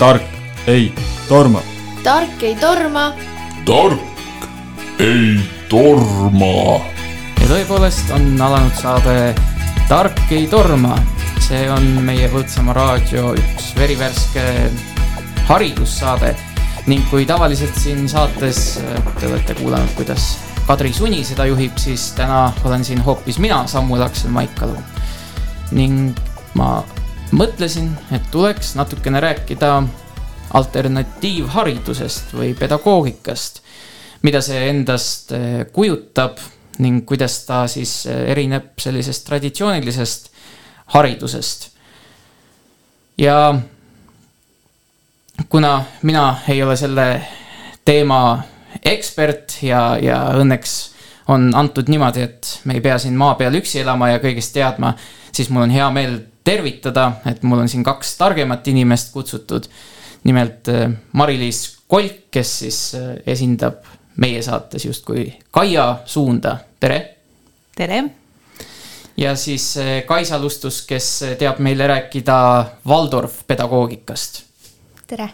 tark ei torma. tark ei torma. tark ei torma. ja tõepoolest on alanud saade Tark ei torma. see on meie Põltsamaa raadio üks verivärske haridussaade ning kui tavaliselt siin saates te olete kuulanud, kuidas Kadri Suni seda juhib, siis täna olen siin hoopis mina, Samuel Aksel Maikalu. ning ma mõtlesin, et tuleks natukene rääkida alternatiivharidusest või pedagoogikast, mida see endast eh, kujutab ning kuidas ta siis eh, erineb sellisest traditsioonilisest haridusest. ja kuna mina ei ole selle teema ekspert ja, ja õnneks on antud niimoodi, et me ei pea siin maa peal üksi elama ja kõigest teadma, siis mul on hea meel tervitada, et mul on siin kaks targemat inimest kutsutud. nimelt äh, Mari-Liis Kolk, kes siis äh, esindab meie saates justkui Kaia suunda, tere. tere. ja siis äh, Kaisa Lustus, kes teab meile rääkida Waldorf pedagoogikast. tere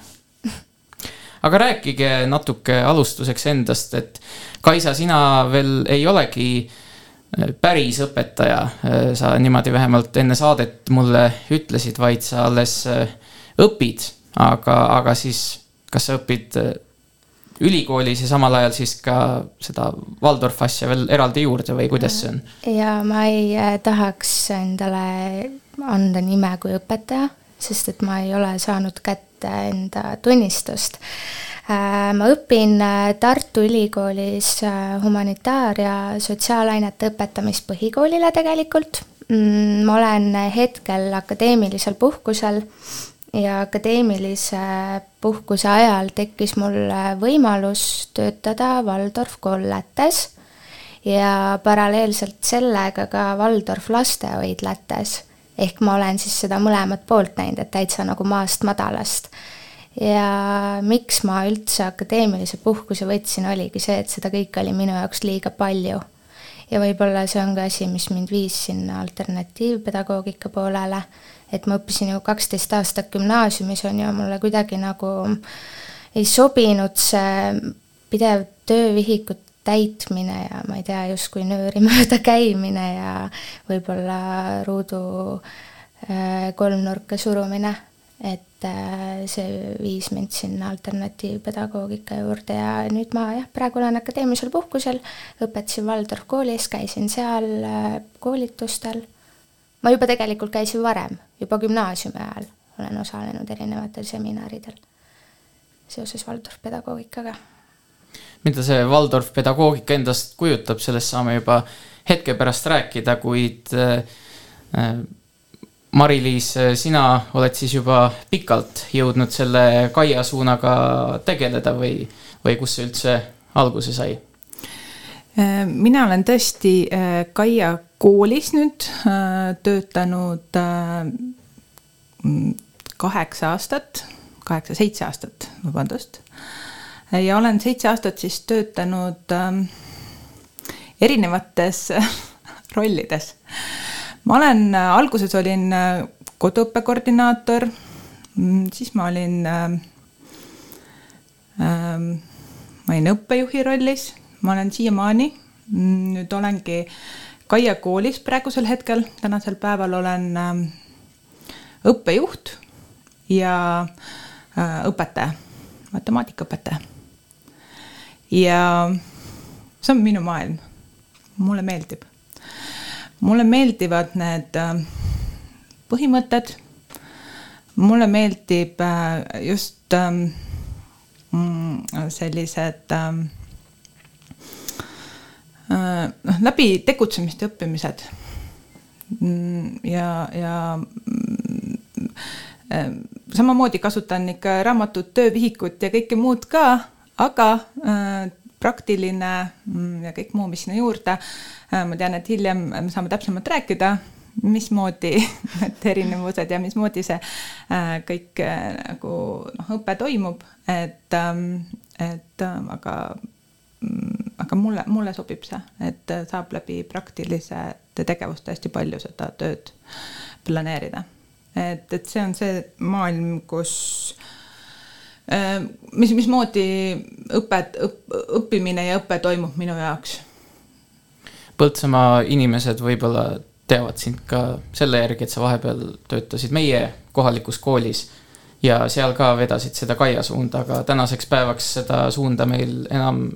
aga rääkige natuke alustuseks endast, et Kaisa, sina veel ei olegi Äh, päris õpetaja, äh, sa niimoodi vähemalt enne saadet mulle ütlesid, vaid sa alles äh, õpid, aga, aga siis kas sa õpid ülikoolis ja samal ajal siis ka seda Waldorf asja veel eraldi juurde või kuidas see on? ja ma ei tahaks endale anda nime kui õpetaja, sest et ma ei ole saanud kätte enda tunnistust Äh, ma õpin äh, Tartu Ülikoolis äh, humanitaar- ja sotsiaalainete õpetamist põhikoolile tegelikult. Mm, ma olen hetkel akadeemilisel puhkusel ja akadeemilise puhkuse ajal tekkis mul võimalus töötada Waldorf kolletes ja paralleelselt sellega ka Waldorf lastehoidlates. ehk ma olen siis seda mõlemat poolt näinud, et täitsa nagu maast madalast ja miks ma üldse akadeemilise puhkuse võtsin, oligi see, et seda kõike oli minu jaoks liiga palju. ja võib-olla see on ka asi, mis mind viis sinna alternatiivpedagoogika poolele, et ma õppisin ju kaksteist aastat gümnaasiumis, on ju, mulle kuidagi nagu ei sobinud see pidev töövihikut täitmine ja ma ei tea, justkui nööri mööda käimine ja võib-olla ruudu äh, kolmnurka surumine et äh, see viis mind sinna alternatiivpedagoogika juurde ja nüüd ma jah, praegu olen akadeemilisel puhkusel, õpetasin Waldorf koolis, käisin seal äh, koolitustel. ma juba tegelikult käisin varem, juba gümnaasiumi ajal olen osalenud erinevatel seminaridel seoses Waldorf pedagoogikaga. mida see Waldorf pedagoogika endast kujutab, sellest saame juba hetke pärast rääkida, kuid äh, Mari-Liis, sina oled siis juba pikalt jõudnud selle Kaia suunaga tegeleda või, või kust see üldse alguse sai? mina olen tõesti äh, Kaia koolis nüüd äh, töötanud äh, kaheksa aastat, kaheksa-seitse aastat, vabandust. ja olen seitse aastat siis töötanud erinevates rollides ma olen, äh, alguses olin äh, koduõppe koordinaator, mm, siis ma olin äh,, äh, ma olin õppejuhi rollis, ma olen siiamaani, mm, nüüd olengi Kaia koolis praegusel hetkel, tänasel päeval olen äh, õppejuht ja äh, õpetaja, matemaatikaõpetaja. ja see on minu maailm, mulle meeldib mulle meeldivad need äh, põhimõtted. mulle meeldib äh, just ähm, mm, sellised ähm, äh, noh, läbi tegutsemiste õppimised. Mm, ja, ja mm, samamoodi kasutan ikka raamatut, töövihikut ja kõike muud ka, aga praktiline ja kõik muu, mis sinna juurde Äh, ma tean, et hiljem me saame täpsemalt rääkida, mismoodi need erinevused ja mismoodi see äh, kõik äh, nagu noh, õpe toimub, et, ähm, et aga, mm, aga mulle, mulle sobib see, et saab läbi praktilisete tegevuste hästi palju seda tööd planeerida. et, et see on see maailm, kus mis, mismoodi õpet õpp,, õppimine ja õpe toimub minu jaoks? Põltsamaa inimesed võib-olla teavad sind ka selle järgi, et sa vahepeal töötasid meie kohalikus koolis ja seal ka vedasid seda Kaia suunda, aga tänaseks päevaks seda suunda meil enam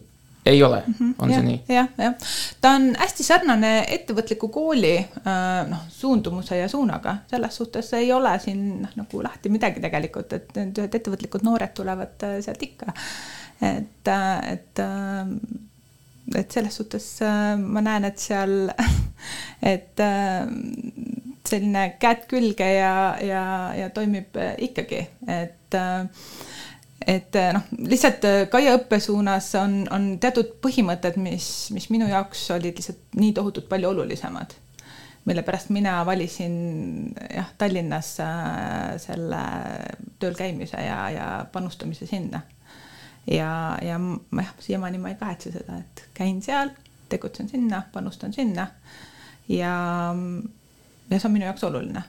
ei ole mm, -hmm, on ja, see nii? jah, jah. ta on hästi sarnane ettevõtliku kooli äh, noh, suundumuse ja suunaga, selles suhtes ei ole siin noh, nagu lahti midagi tegelikult, et need ühed ettevõtlikud noored tulevad äh, sealt ikka. et, äh, et, et selles suhtes ma näen, et seal, et selline käed külge ja, ja, ja toimib ikkagi, et et eh, noh, lihtsalt eh, Kaia õppesuunas on, on teatud põhimõtted, mis, mis minu jaoks olid lihtsalt nii tohutult palju olulisemad. mille pärast mina valisin jah, Tallinnas äh, selle tööl käimise ja, ja panustamise sinna. ja, ja ma jah, siiamaani ma ei kahetse seda, et käin seal, tegutsen sinna, panustan sinna ja, ja see on minu jaoks oluline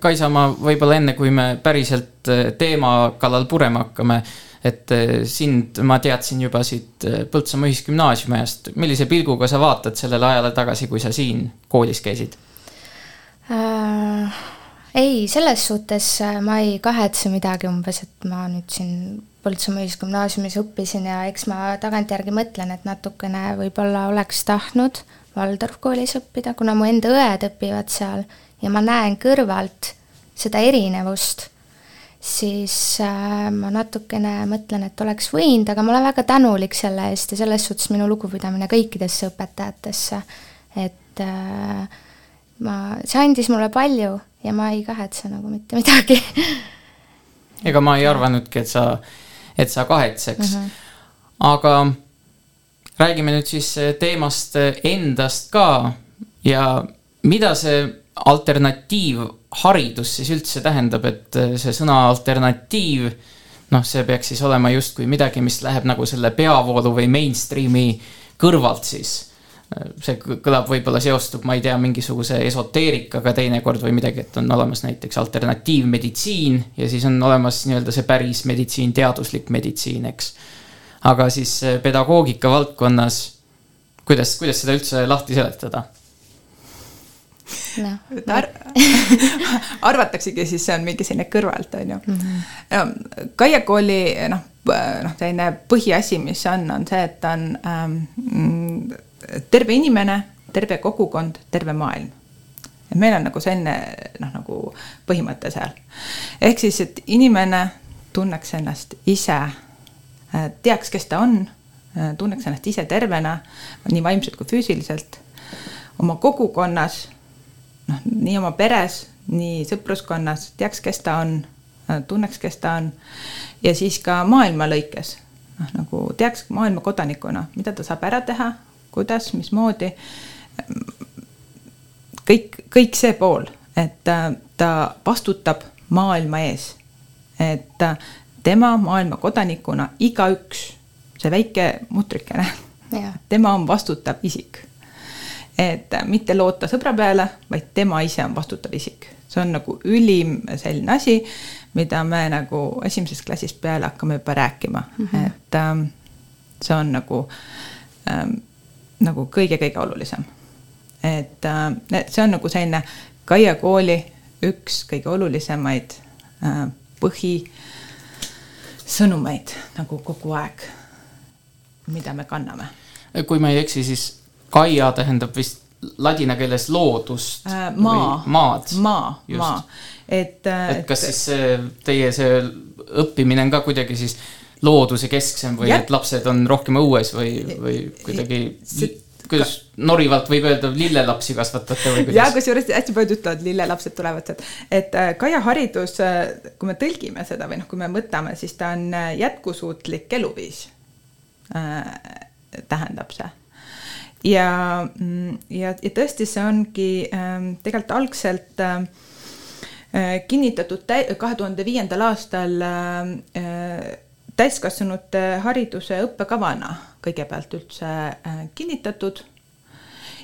Kaisa, ma võib-olla enne, kui me päriselt eh, teema kallal purema hakkame, et eh, sind ma teadsin juba siit eh, Põltsamaa Ühisgümnaasiumi ajast. millise pilguga sa vaatad sellele ajale tagasi, kui sa siin koolis käisid äh,? ei, selles suhtes ma ei kahetse midagi umbes, et ma nüüd siin Põltsamaa Ühisgümnaasiumis õppisin ja eks ma tagantjärgi mõtlen, et natukene võib-olla oleks tahtnud Valdorf koolis õppida, kuna mu enda õed õpivad seal ja ma näen kõrvalt seda erinevust, siis äh, ma natukene mõtlen, et oleks võinud, aga ma olen väga tänulik selle eest ja selles suhtes minu lugupidamine kõikidesse õpetajatesse, et äh, ma, see andis mulle palju ja ma ei kahetse nagu mitte midagi ega ma ei arvanudki, et sa, et sa kahetseks mm. -hmm. aga räägime nüüd siis teemast endast ka ja mida see alternatiivharidus siis üldse tähendab, et äh, see sõna alternatiiv, noh, see peaks siis olema justkui midagi, mis läheb nagu selle peavoolu või mainstream'i kõrvalt siis. See kõlab, võib-olla seostub, ma ei tea, mingisuguse esoteerikaga teinekord või midagi, et on olemas näiteks alternatiivmeditsiin ja siis on olemas nii-öelda see päris meditsiin, teaduslik meditsiin, eks. aga siis äh, pedagoogika valdkonnas, kuidas, kuidas seda üldse lahti seletada? No, ar arvataksegi siis see on mingi selline kõrvalt, on ju mm. -hmm. Kaia kooli noh, noh, selline põhiasi, mis on, on see, et ta on ähm, terve inimene, terve kogukond, terve maailm. et meil on nagu selline noh, nagu põhimõte seal. ehk siis, et inimene tunneks ennast ise, äh, teaks, kes ta on, äh, tunneks ennast ise tervena, nii vaimselt kui füüsiliselt, oma kogukonnas noh, nii oma peres, nii sõpruskonnas, teaks, kes ta on, tunneks, kes ta on. Ja siis ka maailma lõikes, noh nagu teaks maailma kodanikuna, mida ta saab ära teha, kuidas, mismoodi. kõik, kõik see pool, et ta vastutab maailma ees, et tema maailma kodanikuna, igaüks, see väike mutrikene, tema on vastutav isik et mitte loota sõbra peale, vaid tema ise on vastutav isik. see on nagu ülim selline asi, mida me nagu esimesest klassist peale hakkame juba rääkima mm, -hmm. et ähm, see on nagu ähm,, nagu kõige-kõige olulisem. et äh, see on nagu selline Kaia kooli üks kõige olulisemaid äh, põhisõnumeid nagu kogu aeg, mida me kanname. kui ma ei eksi, siis Kaia tähendab vist ladina keeles loodust äh,. maa. maad. maa, maa, et äh,. et kas et, siis see teie see õppimine on ka kuidagi siis looduse kesksem või ja. et lapsed on rohkem õues või, või kuidagi see, kuidas norivalt võib öelda, lillelapsi kasvatate või kuidas? ja kusjuures hästi paljud ütlevad, lillelapsed tulevad sealt, et äh, Kaia haridus, äh, kui me tõlgime seda või noh, kui me mõtleme, siis ta on äh, jätkusuutlik eluviis äh,. tähendab see ja, mm, ja, ja tõesti, see ongi ähm, tegelikult algselt ähm, äh, kinnitatud kahe tuhande viiendal aastal ähm, äh, täiskasvanute hariduse õppekavana kõigepealt üldse äh, kinnitatud.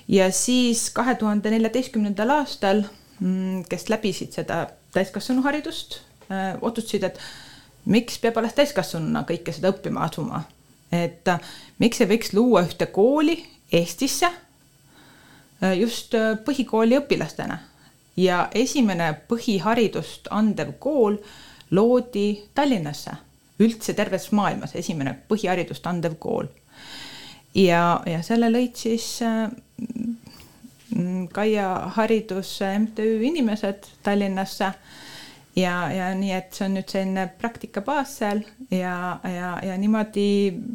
ja siis kahe tuhande neljateistkümnendal aastal, mm, kes läbisid seda täiskasvanuharidust otsustasid, et miks peab alles täiskasvanuna kõike seda õppima asuma. et miks ei võiks luua ühte kooli Eestisse äh, just äh, põhikooli õpilastena ja esimene põhiharidust andev kool loodi Tallinnasse, üldse terves maailmas esimene põhiharidust andev kool. ja, ja selle lõid siis äh, Kaia Hariduse MTÜ inimesed Tallinnasse ja, ja nii, et see on nüüd selline praktikabaas seal ja, ja, ja niimoodi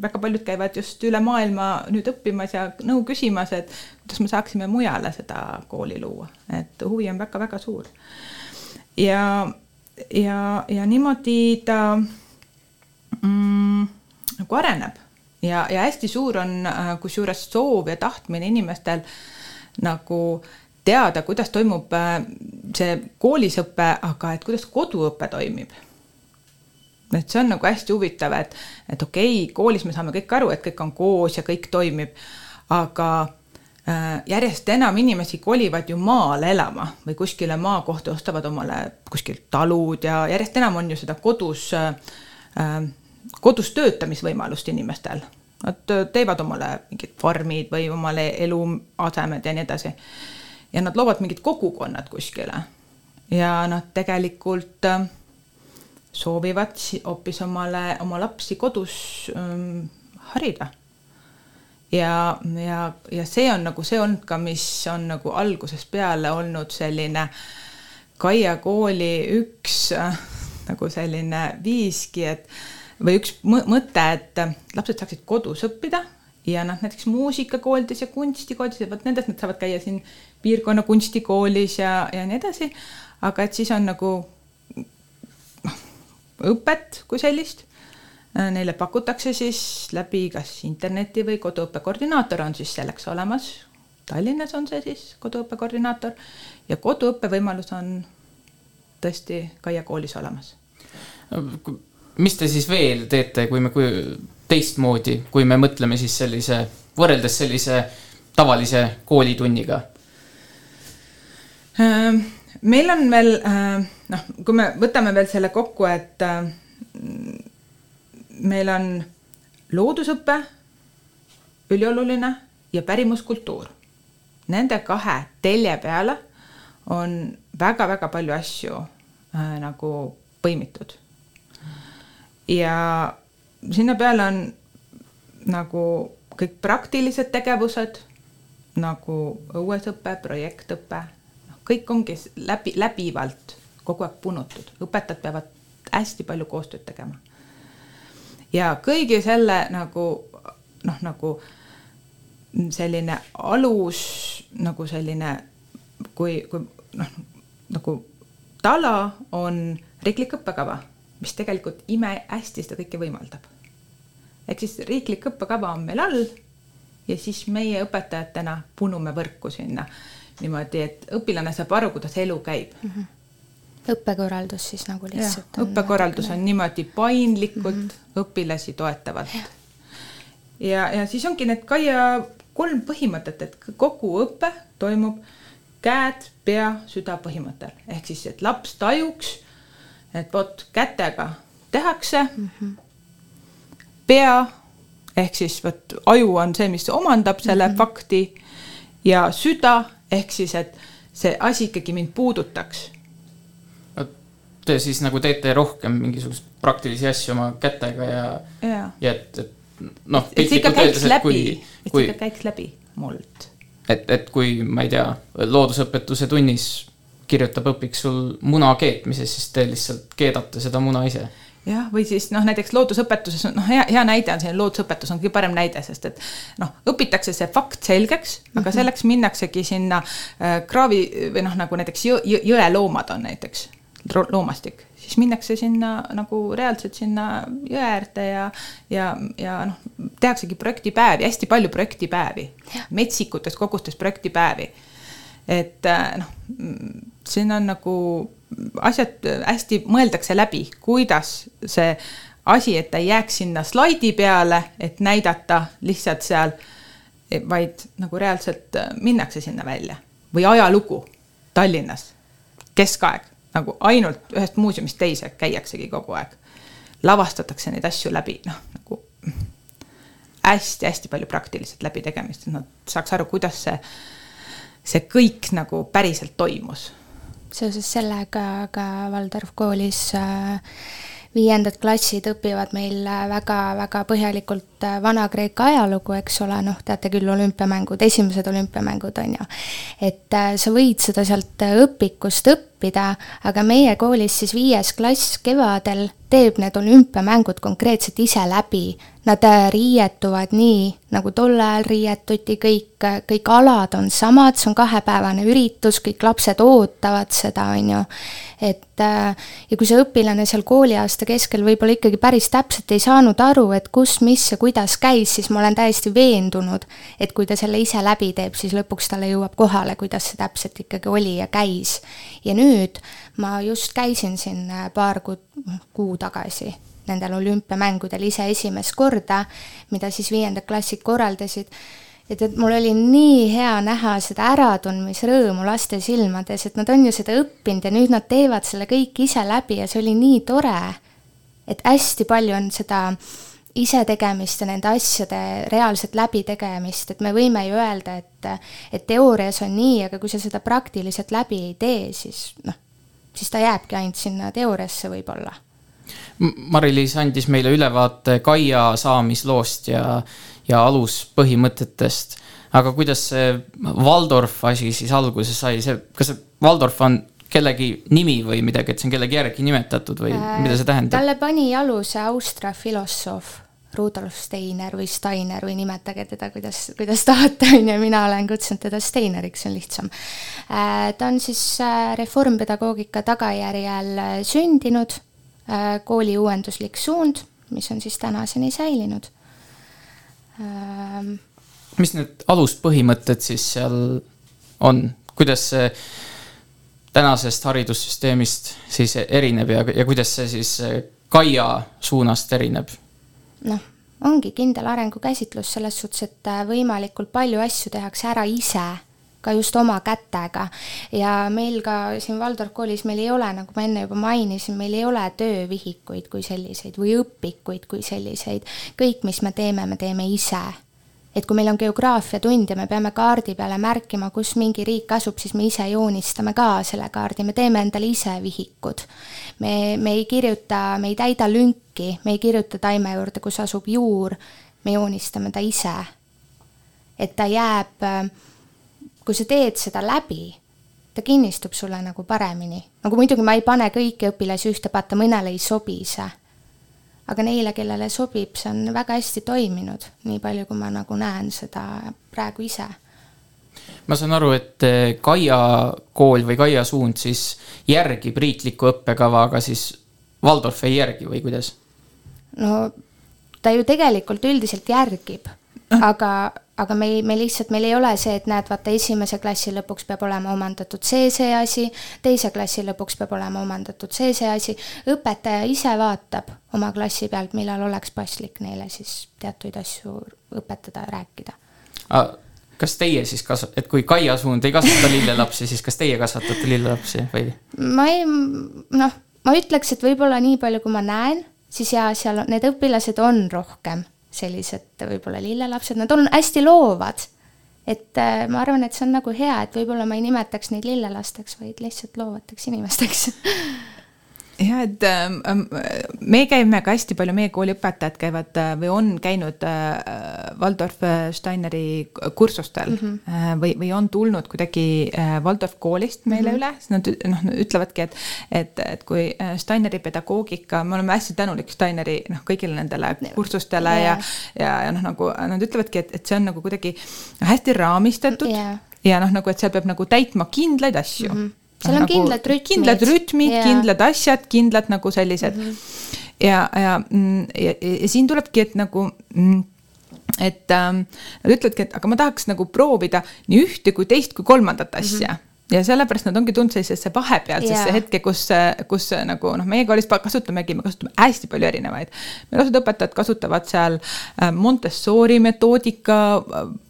väga paljud käivad just üle maailma nüüd õppimas ja nõu küsimas, et kuidas me saaksime mujale seda kooli luua, et huvi on väga-väga suur. ja, ja, ja niimoodi ta mm, nagu areneb ja, ja hästi suur on kusjuures soov ja tahtmine inimestel äh, nagu teada, kuidas toimub äh, see koolis õpe, aga et kuidas koduõpe toimib. et see on nagu hästi huvitav, et, et okei okay,, koolis me saame kõik aru, et kõik on koos ja kõik toimib, aga äh, järjest enam inimesi kolivad ju maale elama või kuskile maakohta, ostavad omale kuskilt talud ja järjest enam on ju seda kodus äh,, kodus töötamisvõimalust inimestel Nad teevad omale mingid farmid või omale eluasemed ja nii edasi. Ja nad loovad mingid kogukonnad kuskile. ja nad tegelikult äh, soovivad hoopis omale, oma lapsi kodus ähm, harida. ja, ja, ja see on nagu see olnud ka, mis on nagu algusest peale olnud selline Kaia kooli üks äh, nagu selline viiski, et või üks mõte, et lapsed saaksid kodus õppida ja noh, näiteks muusikakoolides ja kunstikoolides ja vot nendes nad saavad käia siin piirkonna kunstikoolis ja, ja nii edasi. aga et siis on nagu noh, õpet kui sellist. Neile pakutakse siis läbi kas interneti või koduõppe koordinaator on siis selleks olemas. Tallinnas on see siis koduõppe koordinaator ja koduõppe võimalus on tõesti Kaia koolis olemas mis te siis veel teete, kui me, kui teistmoodi, kui me mõtleme siis sellise, võrreldes sellise tavalise koolitunniga? Ehm, meil on veel ehm, noh, kui me võtame veel selle kokku, et ehm, meil on loodusõpe ülioluline ja pärimuskultuur. Nende kahe telje peale on väga-väga palju asju äh, nagu põimitud ja sinna peale on nagu kõik praktilised tegevused nagu õuesõpe, projektõpe, noh, kõik ongi läbi, läbivalt kogu aeg punutud, õpetajad peavad hästi palju koostööd tegema. ja kõigi selle nagu noh, nagu selline alus nagu selline, kui, kui noh, nagu tala on riiklik õppekava mis tegelikult imehästi seda kõike võimaldab. ehk siis riiklik õppekava on meil all ja siis meie õpetajatena punume võrku sinna niimoodi, et õpilane saab aru, kuidas elu käib mm. -hmm õppekorraldus siis nagu lihtsalt. õppekorraldus on niimoodi paindlikult mm -hmm. õpilasi toetavalt. ja, ja siis ongi need Kaia kolm põhimõtet, et kogu õpe toimub käed, pea, süda põhimõttel ehk siis, et laps tajuks et vot kätega tehakse mm. -hmm. pea ehk siis vot aju on see, mis omandab selle mm -hmm. fakti ja süda ehk siis, et see asi ikkagi mind puudutaks. Te siis nagu teete rohkem mingisuguseid praktilisi asju oma kätega ja, ja, ja et, et noh. et see ikka käiks läbi, et see ikka käiks läbi muld. et, et kui ma ei tea, loodusõpetuse tunnis kirjutab õpiks sul muna keetmises, siis te lihtsalt keedate seda muna ise jah, või siis noh, näiteks loodusõpetuses on noh, hea, hea näide on selline loodusõpetus on kõige parem näide, sest et noh, õpitakse see fakt selgeks, aga mm -hmm. selleks minnaksegi sinna äh, kraavi või noh, nagu näiteks jõ, jõ, jõeloomad on näiteks loomastik, siis minnakse sinna nagu reaalselt sinna jõe äärde ja, ja, ja noh, tehaksegi projektipäevi, hästi palju projektipäevi, metsikutes kogustes projektipäevi. Et äh, noh siin on nagu asjad hästi mõeldakse läbi, kuidas see asi, et ta ei jääks sinna slaidi peale, et näidata lihtsalt seal, vaid nagu reaalselt minnakse sinna välja. Või ajalugu Tallinnas, keskaeg, nagu ainult ühest muuseumist teise käiaksegi kogu aeg. lavastatakse neid asju läbi, noh nagu hästi-hästi palju praktiliselt läbitegemist, et nad saaks aru, kuidas see, see kõik nagu päriselt toimus. seoses sellega ka Waldorf koolis äh, viiendad klassid õpivad meil väga-väga põhjalikult äh, Vana-Kreeka ajalugu, eks ole, noh, teate küll, olümpiamängud, esimesed olümpiamängud on ju. et äh, sa võid seda sealt õpikust õppida, aga meie koolis siis viies klass kevadel teeb need olümpiamängud konkreetselt ise läbi. Nad äh, riietuvad nii, nagu tol ajal riietuti, kõik, kõik alad on samad, see on kahepäevane üritus, kõik lapsed ootavad seda, on ju. et ja kui see õpilane seal kooliaasta keskel võib-olla ikkagi päris täpselt ei saanud aru, et kus, mis ja kuidas käis, siis ma olen täiesti veendunud, et kui ta selle ise läbi teeb, siis lõpuks talle jõuab kohale, kuidas see täpselt ikkagi oli ja käis. ja nüüd ma just käisin siin paar kuud, kuu tagasi nendel olümpiamängudel ise esimest korda, mida siis viiendad klassid korraldasid et, et mul oli nii hea näha seda äratundmisrõõmu laste silmades, et nad on ju seda õppinud ja nüüd nad teevad selle kõik ise läbi ja see oli nii tore. et hästi palju on seda isetegemist ja nende asjade reaalset läbitegemist, et me võime ju öelda, et, et teoorias on nii, aga kui sa seda praktiliselt läbi ei tee, siis noh, siis ta jääbki ainult sinna teooriasse võib-olla Mari-Liis andis meile ülevaate Kaia saamisloost ja, ja aluspõhimõtetest. aga kuidas see Waldorf asi siis alguse sai, see, kas see Waldorf on kellegi nimi või midagi, et see on kellegi järgi nimetatud või äh, mida see tähendab? talle pani aluse Austria filosoof Rudolf Steiner või Steiner või nimetage teda, kuidas, kuidas tahate, on ju, mina olen kutsunud teda Steineriks, see on lihtsam. Äh, ta on siis äh, reformpedagoogika tagajärjel äh, sündinud, kooli uuenduslik suund, mis on siis tänaseni säilinud. Ähm, mis need aluspõhimõtted siis seal on, kuidas see tänasest haridussüsteemist siis erineb ja, ja kuidas see siis Kaia suunast erineb? noh, ongi kindel arengukäsitlus selles suhtes, et võimalikult palju asju tehakse ära ise ka just oma kätega. ja meil ka siin Waldorf koolis meil ei ole, nagu ma enne juba mainisin, meil ei ole töövihikuid kui selliseid või õpikuid kui selliseid. kõik, mis me teeme, me teeme ise et kui meil on geograafiatund ja me peame kaardi peale märkima, kus mingi riik asub, siis me ise joonistame ka selle kaardi, me teeme endale ise vihikud. me, me ei kirjuta, me ei täida lünki, me ei kirjuta taime juurde, kus asub juur, me joonistame ta ise. et ta jääb, kui sa teed seda läbi, ta kinnistub sulle nagu paremini. nagu muidugi ma ei pane kõiki õpilasi ühte patta, mõnele ei sobi see aga neile, kellele sobib, see on väga hästi toiminud, nii palju, kui ma nagu näen seda praegu ise. ma saan aru, et eh, Kaia kool või Kaia suund siis järgib riiklikku õppekava, aga siis Waldorf ei järgi või kuidas? no ta ju tegelikult üldiselt järgib, aga aga me ei, me lihtsalt, meil ei ole see, et näed, vaata esimese klassi lõpuks peab olema omandatud see, see asi, teise klassi lõpuks peab olema omandatud see, see asi. õpetaja ise vaatab oma klassi pealt, millal oleks paslik neile siis teatuid asju õpetada ja rääkida. kas teie siis kasvat-, et kui Kaia Suund ei kasvata lillelapsi, siis kas teie kasvatate lillelapsi või? ma ei, noh, ma ütleks, et võib-olla nii palju, kui ma näen, siis jaa, seal on, need õpilased on rohkem sellised võib-olla lillelapsed, nad on hästi loovad. et äh, ma arvan, et see on nagu hea, et võib-olla ma ei nimetaks neid lillelasteks, vaid lihtsalt loovateks inimesteks jah, et ähm, ähm, me käime ka hästi palju, meie kooli õpetajad käivad äh, või on käinud äh, Waldorf äh, Steineri kursustel mm -hmm. või, või on tulnud kuidagi Waldorf koolist meile mm -hmm. üle, siis nad noh, ütlevadki, et, et, et kui Steineri pedagoogika, me oleme hästi tänulik Steineri noh, kõigile nendele kursustele yeah. ja, ja, ja noh, nagu nad ütlevadki, et, et see on nagu kuidagi hästi raamistatud yeah. ja noh, nagu, et seal peab nagu täitma kindlaid asju mm. -hmm seal on nagu kindlad rütmid. kindlad rütmid yeah., kindlad asjad, kindlad nagu sellised mm. -hmm. ja, ja, mm, ja, ja siin tulebki, et nagu mm, et ähm, nad ütlevadki, et aga ma tahaks nagu proovida nii ühte kui teist kui kolmandat asja mm. -hmm ja sellepärast nad ongi tulnud sellisesse vahepealsesse yeah. hetke, kus, kus nagu noh, meie koolis kasutamegi, me kasutame hästi palju erinevaid. meil osad õpetajad kasutavad seal äh, Montessori metoodika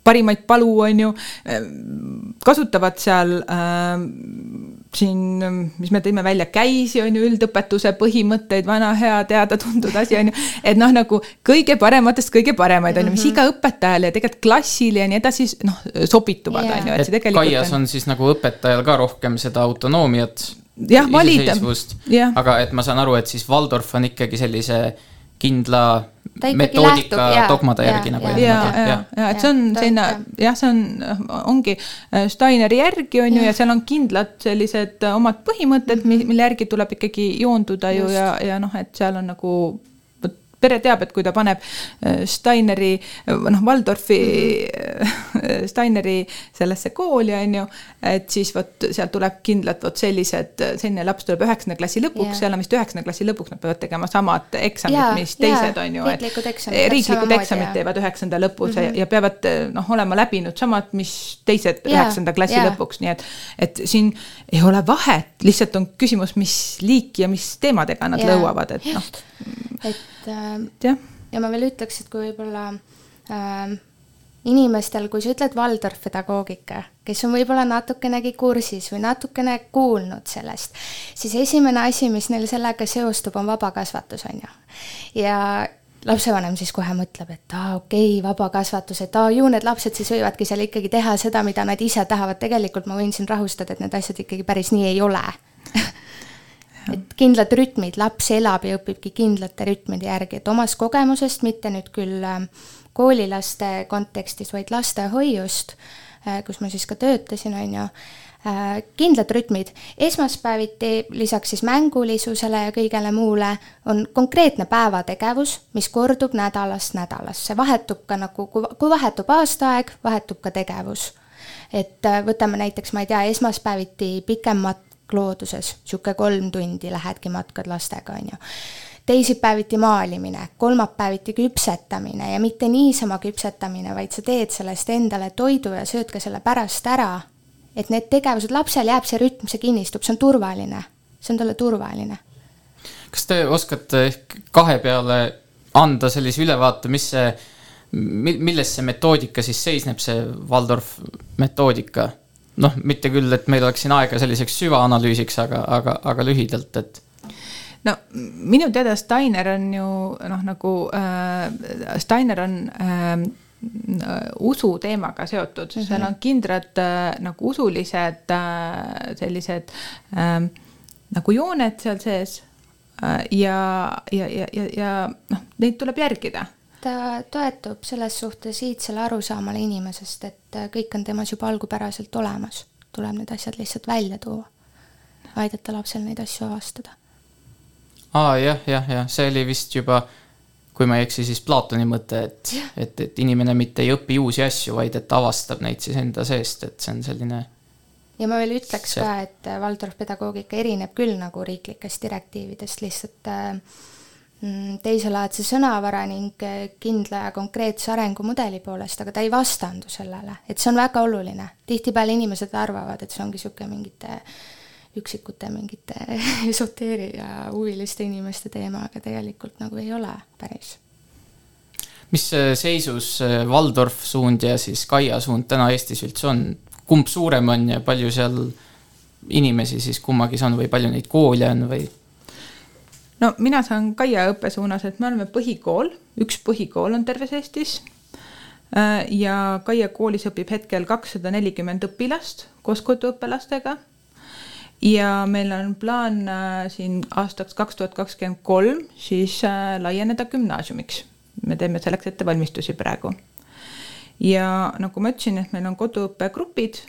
parimaid palu, on ju, äh, kasutavad seal äh, siin, mis me tõime välja, käisi on ju üldõpetuse põhimõtteid, vana hea teada-tuntud asi on ju. et noh, nagu kõige parematest kõige paremaid on ju, mis mhm. iga õpetajale ja tegelikult klassile ja nii edasi noh, sobituvad on ju, et see tegelikult. Kaias on siis nagu õpetajal ka rohkem seda autonoomiat. jah, valida. aga et ma saan aru, et siis Waldorf on ikkagi sellise kindla metoodika lähtub, dogmade ja, järgi nagu. ja, ja, ja, ja et see on selline jah, see on, ongi äh, Steineri järgi on ju ja seal on kindlad sellised äh, omad põhimõtted, mille järgi tuleb ikkagi joonduda ju Just. ja, ja noh, et seal on nagu pere teab, et kui ta paneb äh, Steineri, noh, Waldorfi mm, -hmm. Steineri sellesse kooli, on ju, et siis vot sealt tuleb kindlalt vot sellised, selline laps tuleb üheksanda klassi lõpuks yeah., seal on vist üheksanda klassi lõpuks nad peavad tegema samad eksamid yeah,, mis teised yeah, on ju. riiklikud eksamid. riiklikud eksamid teevad üheksanda lõpus mm -hmm. ja, ja peavad noh, olema läbinud samad, mis teised üheksanda yeah, klassi yeah. lõpuks, nii et, et siin ei ole vahet, lihtsalt on küsimus, mis liiki ja mis teemadega nad yeah. lõuavad, et noh. et äh, ja ma veel ütleks, et kui võib-olla äh, inimestel, kui sa ütled Waldorf pedagoogika, kes on võib-olla natukenegi kursis või natukene kuulnud sellest, siis esimene asi, mis neil sellega seostub, on vabakasvatus, on ju. ja lapsevanem siis kohe mõtleb, et aa, okei okay,, vabakasvatus, et aa, ju need lapsed siis võivadki seal ikkagi teha seda, mida nad ise tahavad, tegelikult ma võin siin rahustada, et need asjad ikkagi päris nii ei ole et kindlad rütmid, laps elab ja õpibki kindlate rütmide järgi, et omast kogemusest, mitte nüüd küll ähm, koolilaste kontekstis, vaid lastehoiust, äh, kus ma siis ka töötasin, on ju, äh, kindlad rütmid. esmaspäeviti lisaks siis mängulisusele ja kõigele muule on konkreetne päevategevus, mis kordub nädalast nädalasse, vahetub ka nagu, kui vahetub aastaaeg, vahetub ka tegevus. et äh, võtame näiteks, ma ei tea, esmaspäeviti pikem mat-, looduses, niisugune kolm tundi lähedki matkad lastega, on ju. teisipäeviti maalimine, kolmapäeviti küpsetamine ja mitte niisama küpsetamine, vaid sa teed sellest endale toidu ja sööd ka selle pärast ära. et need tegevused, lapsel jääb see rütm, see kinnistub, see on turvaline, see on talle turvaline. kas te oskate ehk kahe peale anda sellise ülevaate, mis see, milles see metoodika siis seisneb, see Waldorf metoodika? Noh, mitte küll, et meil oleks siin aega selliseks süvaanalüüsiks, aga, aga, aga lühidalt, et no minu teada Steiner on ju noh, nagu äh, Steiner on äh, usu teemaga seotud mm, -hmm. seal on kindrad äh, nagu usulised äh, sellised äh, nagu jooned seal sees äh, ja, ja, ja, ja, ja noh, neid tuleb järgida ta toetub selles suhtes iidsele arusaamale inimesest, et kõik on temas juba algupäraselt olemas, tuleb need asjad lihtsalt välja tuua, aidata lapsel neid asju avastada. aa jah, jah, jah, see oli vist juba, kui ma ei eksi, siis Platoni mõte, et, et, et inimene mitte ei õpi uusi asju, vaid et avastab neid siis enda seest, et see on selline ja ma veel ütleks see... ka, et Waldorf pedagoogika erineb küll nagu riiklikest direktiividest, lihtsalt äh, teiselaadse sõnavara ning eh, kindla ja konkreetse arengumudeli poolest, aga ta ei vastandu sellele, et see on väga oluline. tihtipeale inimesed arvavad, et see ongi niisugune mingite üksikute mingite esoteeria huviliste inimeste teema, aga tegelikult nagu ei ole päris. mis eh, seisus eh, Waldorf suund ja siis Kaia suund täna Eestis üldse on, kumb suurem on ja palju seal inimesi siis kummagis on või palju neid koole on või? No mina saan Kaia õppesuunas, et me oleme põhikool, üks põhikool on terves Eestis. Äh, ja Kaia koolis õpib hetkel kakssada nelikümmend õpilast koos koduõppelastega. ja meil on plaan äh, siin aastaks kaks tuhat kakskümmend kolm siis äh, laieneda gümnaasiumiks. me teeme selleks ettevalmistusi praegu. ja nagu ma ütlesin, et meil on koduõppegrupid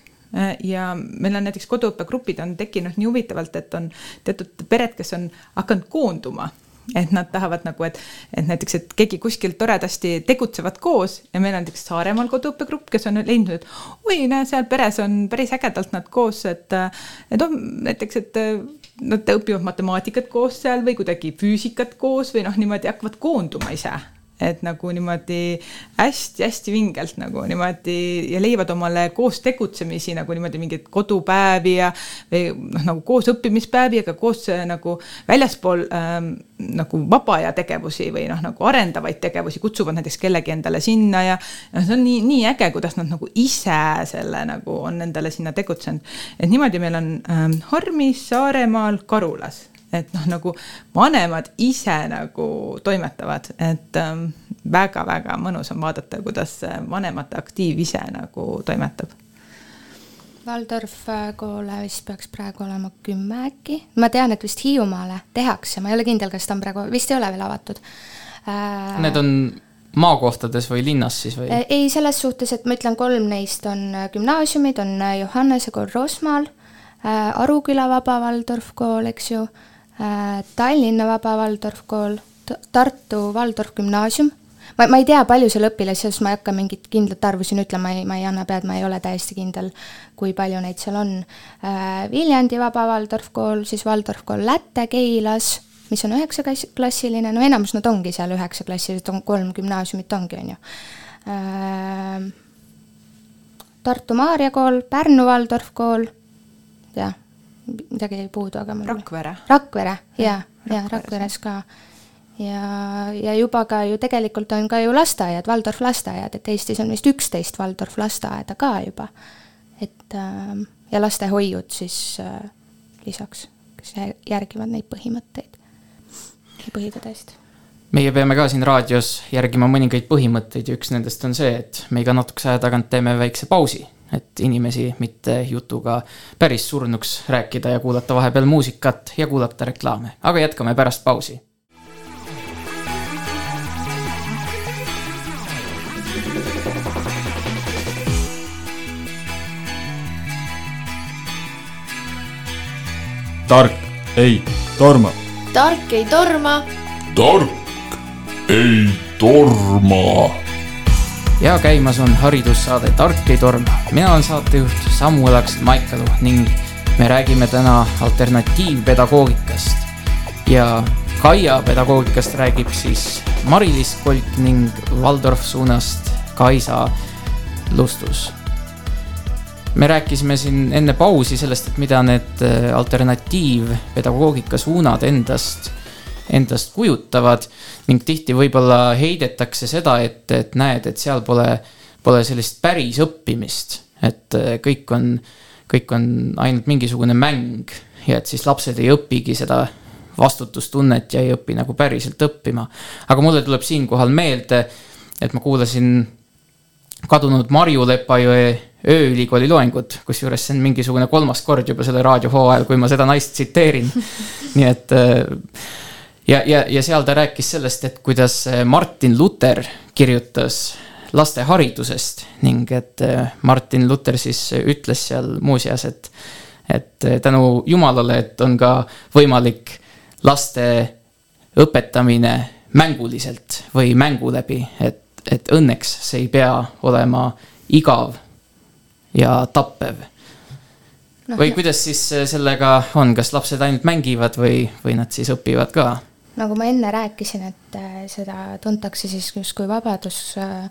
ja meil on näiteks koduõppegrupid on tekkinud nii huvitavalt, et on teatud pered, kes on hakanud koonduma. Et nad tahavad nagu, et, et näiteks, et keegi kuskil toredasti tegutsevad koos ja meil on näiteks Saaremaal koduõppegrupp, kes on leidnud, et oi, näe, seal peres on päris ägedalt nad koos, et, et on näiteks, et nad õpivad matemaatikat koos seal või kuidagi füüsikat koos või noh, niimoodi hakkavad koonduma ise et nagu niimoodi hästi-hästi vingelt nagu niimoodi ja leiavad omale koos tegutsemisi nagu niimoodi mingeid kodupäevi ja või noh, nagu koos õppimispäevi, aga koos äh, nagu väljaspool ähm, nagu vaba aja tegevusi või noh, nagu arendavaid tegevusi, kutsuvad näiteks kellegi endale sinna ja noh, see on nii, nii äge, kuidas nad nagu ise selle nagu on endale sinna tegutsenud. et niimoodi meil on ähm, Harmis, Saaremaal, Karulas et noh, nagu vanemad ise nagu toimetavad, et väga-väga ähm, mõnus on vaadata, kuidas vanemate aktiiv ise nagu toimetab. Waldorf äh, koole vist peaks praegu olema kümme äkki, ma tean, et vist Hiiumaale tehakse, ma ei ole kindel, kas ta on praegu, vist ei ole veel avatud äh,. Need on maakohtades või linnas siis või? Äh, ei, selles suhtes, et ma ütlen, kolm neist on äh, gümnaasiumid, on Johannese kool Rosmaal, Aruküla Vaba Waldorf kool, eks ju Tallinna Vaba Waldorf kool, Tartu Waldorf gümnaasium, ma, ma ei tea, palju seal õpilasi, sest ma ei hakka mingit kindlat arvu siin ütlema, ma ei anna pead, ma ei ole täiesti kindel, kui palju neid seal on. Äh, Viljandi Vaba Waldorf kool, siis Waldorf kool Lätte Keilas, mis on üheksaklassiline, no enamus nad ongi seal üheksaklassilised, on kolm gümnaasiumit ongi, on ju. Äh, Tartu Maarja kool, Pärnu Waldorf kool, jah midagi jäi puudu, aga Rakvere. Rakvere ja, ja Rakveres ka. ja, ja juba ka ju tegelikult on ka ju lasteaiad, Waldorf lasteaiad, et Eestis on vist üksteist Waldorf lasteaeda ka juba. et äh, ja lastehoiud siis äh, lisaks, kes järgivad neid põhimõtteid, põhitõdesid meie peame ka siin raadios järgima mõningaid põhimõtteid ja üks nendest on see, et me iga natukese aja tagant teeme väikse pausi et inimesi mitte jutuga päris surnuks rääkida ja kuulata vahepeal muusikat ja kuulata reklaame, aga jätkame pärast pausi. tark ei torma. tark ei torma. tark ei torma ja käimas on haridussaade Tark ei torma. mina olen saatejuht Samuel Aks Maikalu ning me räägime täna alternatiivpedagoogikast. ja Kaia pedagoogikast räägib siis Mari-Liis Kolk ning Waldorf suunast Kaisa Lustus. me rääkisime siin enne pausi sellest, et mida need äh, alternatiivpedagoogika suunad endast endast kujutavad ning tihti võib-olla heidetakse seda, et, et näed, et seal pole, pole sellist päris õppimist, et äh, kõik on, kõik on ainult mingisugune mäng ja et siis lapsed ei õpigi seda vastutustunnet ja ei õpi nagu päriselt õppima. aga mulle tuleb siinkohal meelde, et ma kuulasin kadunud Marju Lepajõe ööülikooli loengut, kusjuures see on mingisugune kolmas kord juba selle raadiohooajal, kui ma seda naist tsiteerin. nii et äh, ja, ja, ja seal ta rääkis sellest, et kuidas äh, Martin Luther kirjutas laste haridusest ning et äh, Martin Luther siis ütles seal muuseas, et, et äh, tänu Jumalale, et on ka võimalik laste õpetamine mänguliselt või mängu läbi, et, et õnneks see ei pea olema igav ja tappev no,. või kuidas siis sellega on, kas lapsed ainult mängivad või, või nad siis õpivad ka? Nagu ma enne rääkisin, et äh, seda tuntakse siis justkui vabadus äh,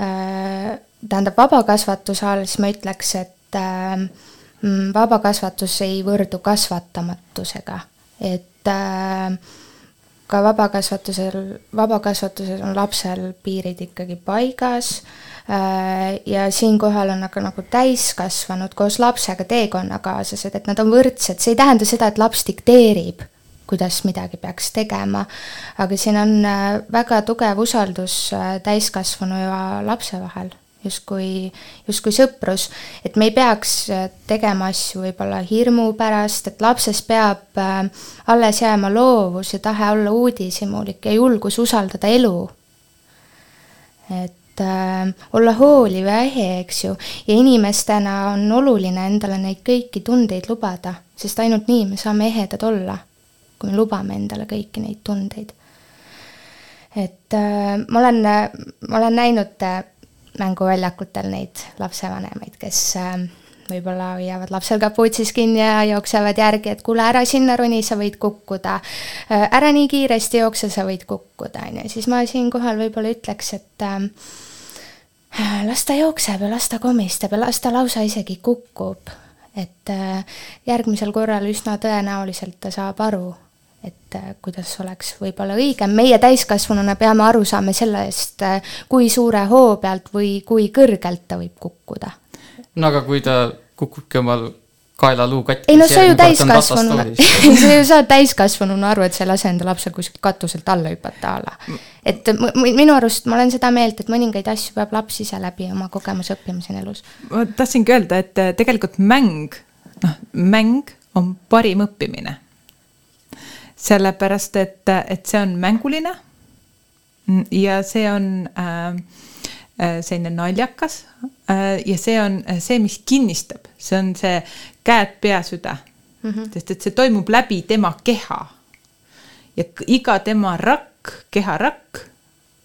äh,, tähendab vabakasvatuse all, siis ma ütleks, et mm, vabakasvatus ei võrdu kasvatamatusega, et ka vabakasvatusel, vabakasvatuses on lapsel piirid ikkagi paigas ja siinkohal on aga nagu täiskasvanud koos lapsega teekonnakaaslased, et nad on võrdsed, see ei tähenda seda, et laps dikteerib kuidas midagi peaks tegema. aga siin on äh, väga tugev usaldus äh, täiskasvanu ja lapse vahel, justkui, justkui sõprus, et me ei peaks äh, tegema asju võib-olla hirmu pärast, et lapses peab alles jääma loovus ja tahe olla uudishimulik ja julgus usaldada elu. et äh, olla hooliv ja ehe, eks ju, ja inimestena on oluline endale neid kõiki tundeid lubada, sest ainult nii me saame ehedad olla kui me lubame endale kõiki neid tundeid. et äh, ma olen, ma olen näinud äh, mänguväljakutel neid lapsevanemaid, kes äh, võib-olla hoiavad lapsel kaputsis kinni ja jooksevad järgi, et kuule, ära sinna roni, sa võid kukkuda. ära nii kiiresti jookse, sa võid kukkuda, on ju, siis ma siinkohal võib-olla ütleks, et äh, las ta jookseb ja las ta komistab ja las ta lausa isegi kukub. et järgmisel korral üsna tõenäoliselt ta saab aru, et äh, kuidas oleks võib-olla õigem, meie täiskasvanuna peame aru saama sellest, äh, kui suure hoo pealt või kui kõrgelt ta võib kukkuda. no aga kui ta kukubki omal kaelaluu katki. ei no sa ju täiskasvanuna, sa ju saad täiskasvanuna aru, et sa ei lase enda lapsel kuskilt katuselt alla hüpata a la. et minu arust ma olen seda meelt, et mõningaid asju peab laps ise läbi oma kogemuse õppima siin elus. ma tahtsingi öelda, et äh, tegelikult mäng, noh, mäng on parim õppimine. Sellepärast, et, et see on mänguline ja see on äh, äh selline naljakas äh, ja see on see, mis kinnistab, see on see käed, pea, süda mm. -hmm. sest et see toimub läbi tema keha. ja iga tema rakk, keharakk,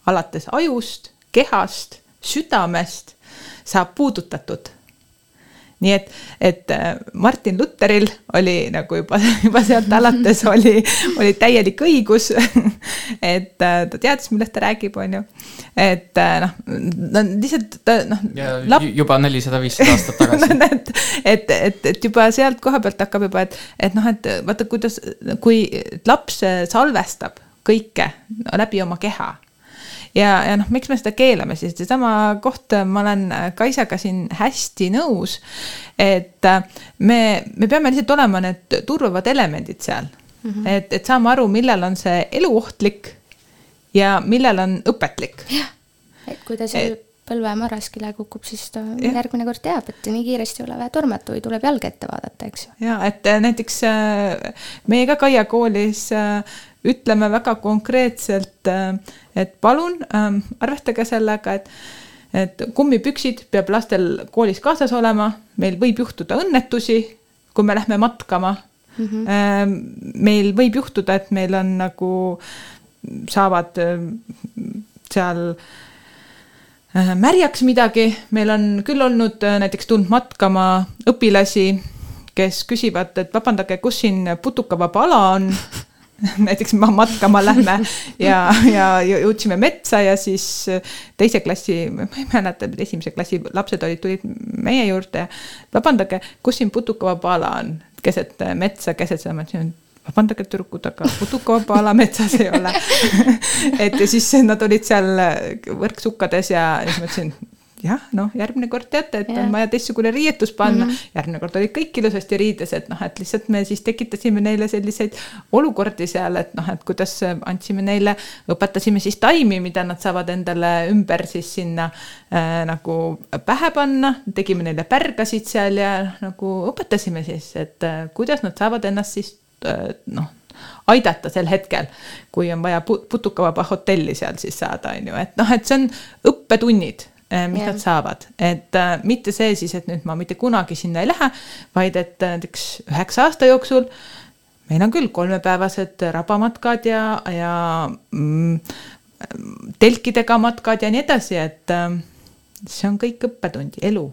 alates ajust, kehast, südamest, saab puudutatud nii et, et äh, Martin Lutheril oli nagu juba, juba sealt alates oli, oli täielik õigus. et äh, ta teadis, millest ta räägib, on ju. et äh, noh, no lihtsalt ta noh. Lap... juba nelisada, viissada aastat tagasi no, et, et, et, et juba sealt koha pealt hakkab juba, et, et noh, et vaata, kuidas, kui laps salvestab kõike läbi oma keha ja, ja noh, miks me seda keelame siis, seesama koht, ma olen Kaisaga siin hästi nõus. et äh, me, me peame lihtsalt olema need turvavad elemendid seal mm. -hmm. et, et saama aru, millal on see eluohtlik ja millal on õpetlik. jah, et kui ta seal põlve marraskile kukub, siis ta ja. järgmine kord teab, et nii kiiresti ei ole vaja tormata või tuleb jalga ette vaadata, eks ju. ja et äh, näiteks äh, meie ka Kaia koolis ütleme väga konkreetselt, äh, et palun ähm, arvestage sellega, et et kummipüksid peab lastel koolis kaasas olema, meil võib juhtuda õnnetusi, kui me lähme matkama mm. -hmm. meil võib juhtuda, et meil on nagu, saavad äh, seal äh, märjaks midagi, meil on küll olnud näiteks tulnud matkama õpilasi, kes küsivad, et vabandage, kus siin putukavaba ala on näiteks matkama lähme ja, ja jõudsime metsa ja siis teise klassi, ma ei mäleta, esimese klassi lapsed olid, tulid meie juurde. vabandage, kus siin putukavaba ala on, keset metsa, keset seda, ma ütlesin vabandage, tüdrukud, aga putukavaba ala metsas ei ole et ja siis nad olid seal võrksukkades ja siis ma ütlesin jah, noh, järgmine kord teate, et ja. on vaja teistsugune riietus panna mm, -hmm. järgmine kord olid kõik ilusasti riides, et noh, et lihtsalt me siis tekitasime neile selliseid olukordi seal, et noh, et kuidas andsime neile, õpetasime siis taimi, mida nad saavad endale ümber siis sinna äh, nagu pähe panna, tegime neile pärgasid seal ja nagu õpetasime siis, et äh, kuidas nad saavad ennast siis äh, noh aidata sel hetkel, kui on vaja putukavaba hotelli seal siis saada, on ju, et noh, et see on õppetunnid Äh, mis yeah. nad saavad, et äh, mitte see siis, et nüüd ma mitte kunagi sinna ei lähe, vaid et äh, näiteks üheksa aasta jooksul meil on küll kolmepäevased rabamatkad ja, ja mm, telkidega matkad ja nii edasi, et äh, see on kõik õppetund, elu.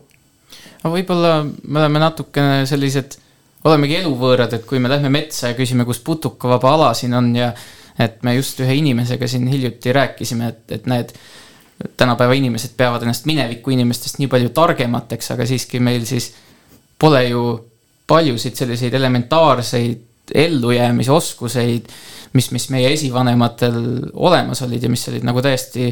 aga võib-olla me oleme natukene sellised, olemegi eluvõõrad, et kui me lähme metsa ja küsime, kus putukavaba ala siin on ja et me just ühe inimesega siin hiljuti rääkisime, et, et need tänapäeva inimesed peavad ennast mineviku inimestest nii palju targemateks, aga siiski meil siis pole ju paljusid selliseid elementaarseid ellujäämise oskuseid, mis, mis meie esivanematel olemas olid ja mis olid nagu täiesti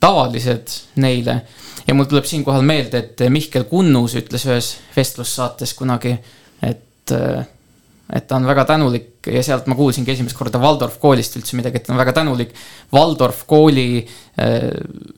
tavalised neile. ja mul tuleb siinkohal meelde, et Mihkel Kunnus ütles ühes vestlussaates kunagi, et et ta on väga tänulik ja sealt ma kuulsingi esimest korda Waldorf koolist üldse midagi, et ta on väga tänulik Waldorf kooli äh,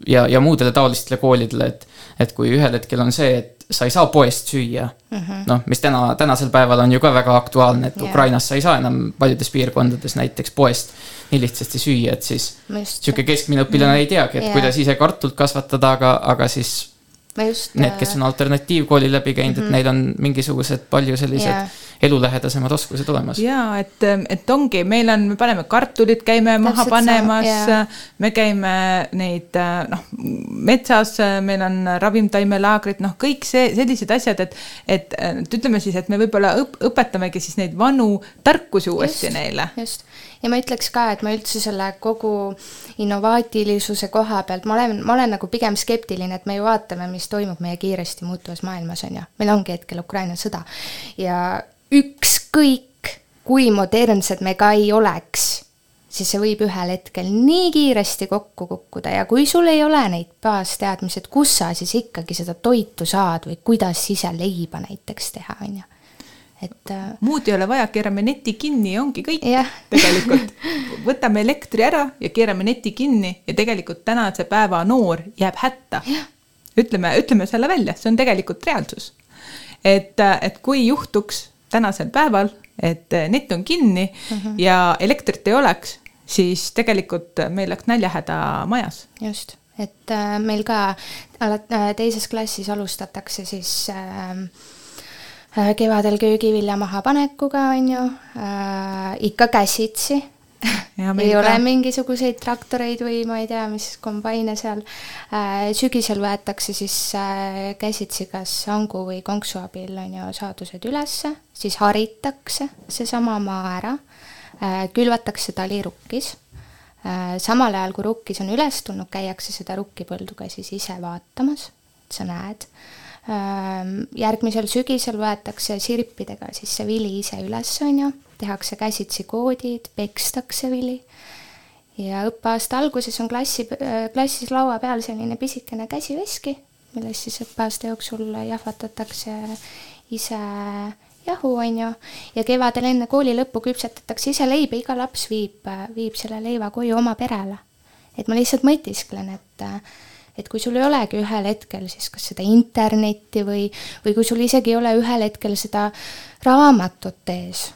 ja, ja muudele taolistele koolidele, et, et kui ühel hetkel on see, et sa ei saa poest süüa mm -hmm., noh, mis täna, tänasel päeval on ju ka väga aktuaalne, et yeah. Ukrainas sa ei saa enam paljudes piirkondades näiteks poest nii lihtsasti süüa, et siis sihuke keskmine õpilane mm -hmm. ei teagi, et yeah. kuidas ise kartulit kasvatada, aga, aga siis just. Need, kes on alternatiivkooli läbi käinud mm, -hmm. et neil on mingisugused palju sellised Jaa. elulähedasemad oskused olemas. ja et, et ongi, meil on, me paneme kartulid, käime maha Täpselt panemas sama, jaa. me käime neid noh, metsas, meil on ravimtaimelaagrid, noh, kõik see, sellised asjad, et, et, et ütleme siis, et me võib-olla õp, õpetamegi siis neid vanu tarkusi uuesti Just. neile. just, ja ma ütleks ka, et ma üldse selle kogu innovaatilisuse koha pealt, ma olen, ma olen nagu pigem skeptiline, et me ju vaatame, mis toimub meie kiiresti muutuvas maailmas, on ju. meil ongi hetkel Ukraina sõda ja ükskõik, kui modernsed me ka ei oleks, siis see võib ühel hetkel nii kiiresti kokku kukkuda ja kui sul ei ole neid baasteadmisi, et kus sa siis ikkagi seda toitu saad või kuidas ise leiba näiteks teha, on ju. Et äh, muud ei ole vaja, keerame neti kinni ja ongi kõik Jah. tegelikult. võtame elektri ära ja keerame neti kinni ja tegelikult tänase päeva noor jääb hätta. ütleme, ütleme selle välja, see on tegelikult reaalsus. et, et kui juhtuks tänasel päeval, et net on kinni mm -hmm. ja elektrit ei oleks, siis tegelikult meil oleks näljahäda majas just, et äh, meil ka äh, teises klassis alustatakse siis äh, äh, kevadel köögivilja mahapanekuga, on ju äh,, ikka käsitsi ei ka. ole mingisuguseid traktoreid või ma ei tea, mis kombaine seal äh,. sügisel võetakse siis äh, käsitsi kas hangu või konksu abil, on ju, saadused ülesse, siis haritakse seesama maa ära äh,, külvatakse tali rukkis Äh, samal ajal, kui rukkis on üles tulnud, käiakse seda rukkipõldu ka siis ise vaatamas, et sa näed. Järgmisel sügisel võetakse sirpidega siis see vili ise üles, on ju, tehakse käsitsi koodid, pekstakse vili. Ja õppeaasta alguses on klassi, klassis laua peal selline pisikene käsiveski, milles siis õppeaasta jooksul jahvatatakse ise jahu, on ju, ja kevadel enne kooli lõppu küpsetatakse ise leiba, iga laps viib, viib selle leiva koju oma perele. et ma lihtsalt mõtisklen, et et kui sul ei olegi ühel hetkel siis kas seda internetti või, või kui sul isegi ei ole ühel hetkel seda raamatut ees,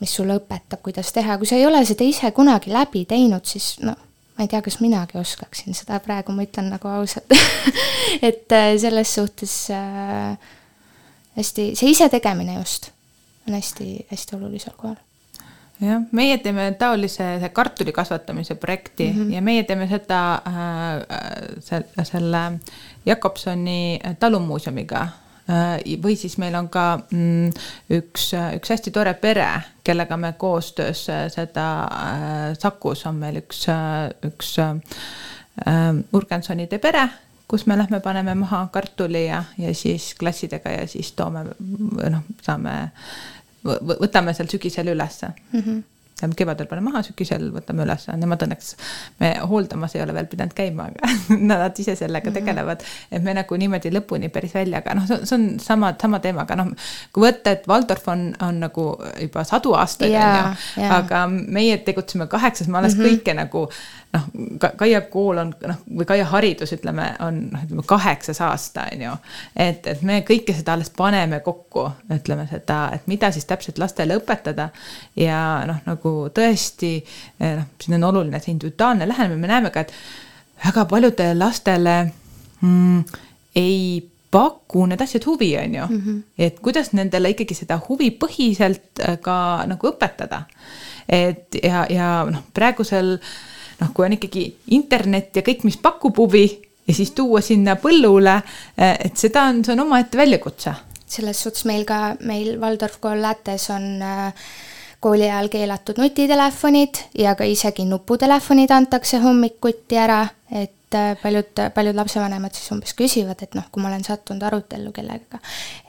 mis sulle õpetab, kuidas teha, kui sa ei ole seda ise kunagi läbi teinud, siis noh, ma ei tea, kas minagi oskaksin seda, praegu ma ütlen nagu ausalt. Et äh, selles suhtes äh, hästi, see isetegemine just on hästi-hästi olulisel kohal. Jah, meie teeme taolise kartuli kasvatamise projekti mm -hmm. ja meie teeme seda äh, selle, selle Jakobsoni talumuuseumiga äh, või siis meil on ka mm, üks, üks hästi tore pere, kellega me koostöös seda äh, Sakus on meil üks, üks äh, Urgensonide pere kus me lähme, paneme maha kartuli ja, ja siis klassidega ja siis toome, noh, saame, võtame seal sügisel ülesse mm. -hmm tähendab kevadel paneme maha, sügisel võtame üles, nemad õnneks, me hooldamas ei ole veel pidanud käima, aga nad ise sellega tegelevad. et me nagu niimoodi lõpuni päris välja, aga noh, see on sama, sama teemaga, noh. kui võtta, et Waldorf on, on nagu juba sadu aastaid, on ju, aga meie tegutseme kaheksas, me alles mm -hmm. kõike nagu noh, Kaia kool on noh, või Kaia haridus, ütleme, on noh, ütleme kaheksas aasta, on ju. et, et me kõike seda alles paneme kokku, ütleme seda, et mida siis täpselt lastele õpetada ja noh, nagu tõesti noh, siin on oluline see individuaalne lähenemine, me näeme ka, et väga paljudele lastele mm, ei paku need asjad huvi, on ju mm. -hmm. et kuidas nendele ikkagi seda huvipõhiselt ka nagu õpetada. et ja, ja noh, praegusel noh, kui on ikkagi internet ja kõik, mis pakub huvi ja siis tuua sinna põllule, et seda on, see on omaette väljakutse. selles suhtes meil ka, meil Waldorf kool Lätes on äh, kooli ajal keelatud nutitelefonid ja ka isegi nuputelefonid antakse hommikuti ära, et äh, paljud, paljud lapsevanemad siis umbes küsivad, et noh, kui ma olen sattunud arutellu kellegagi,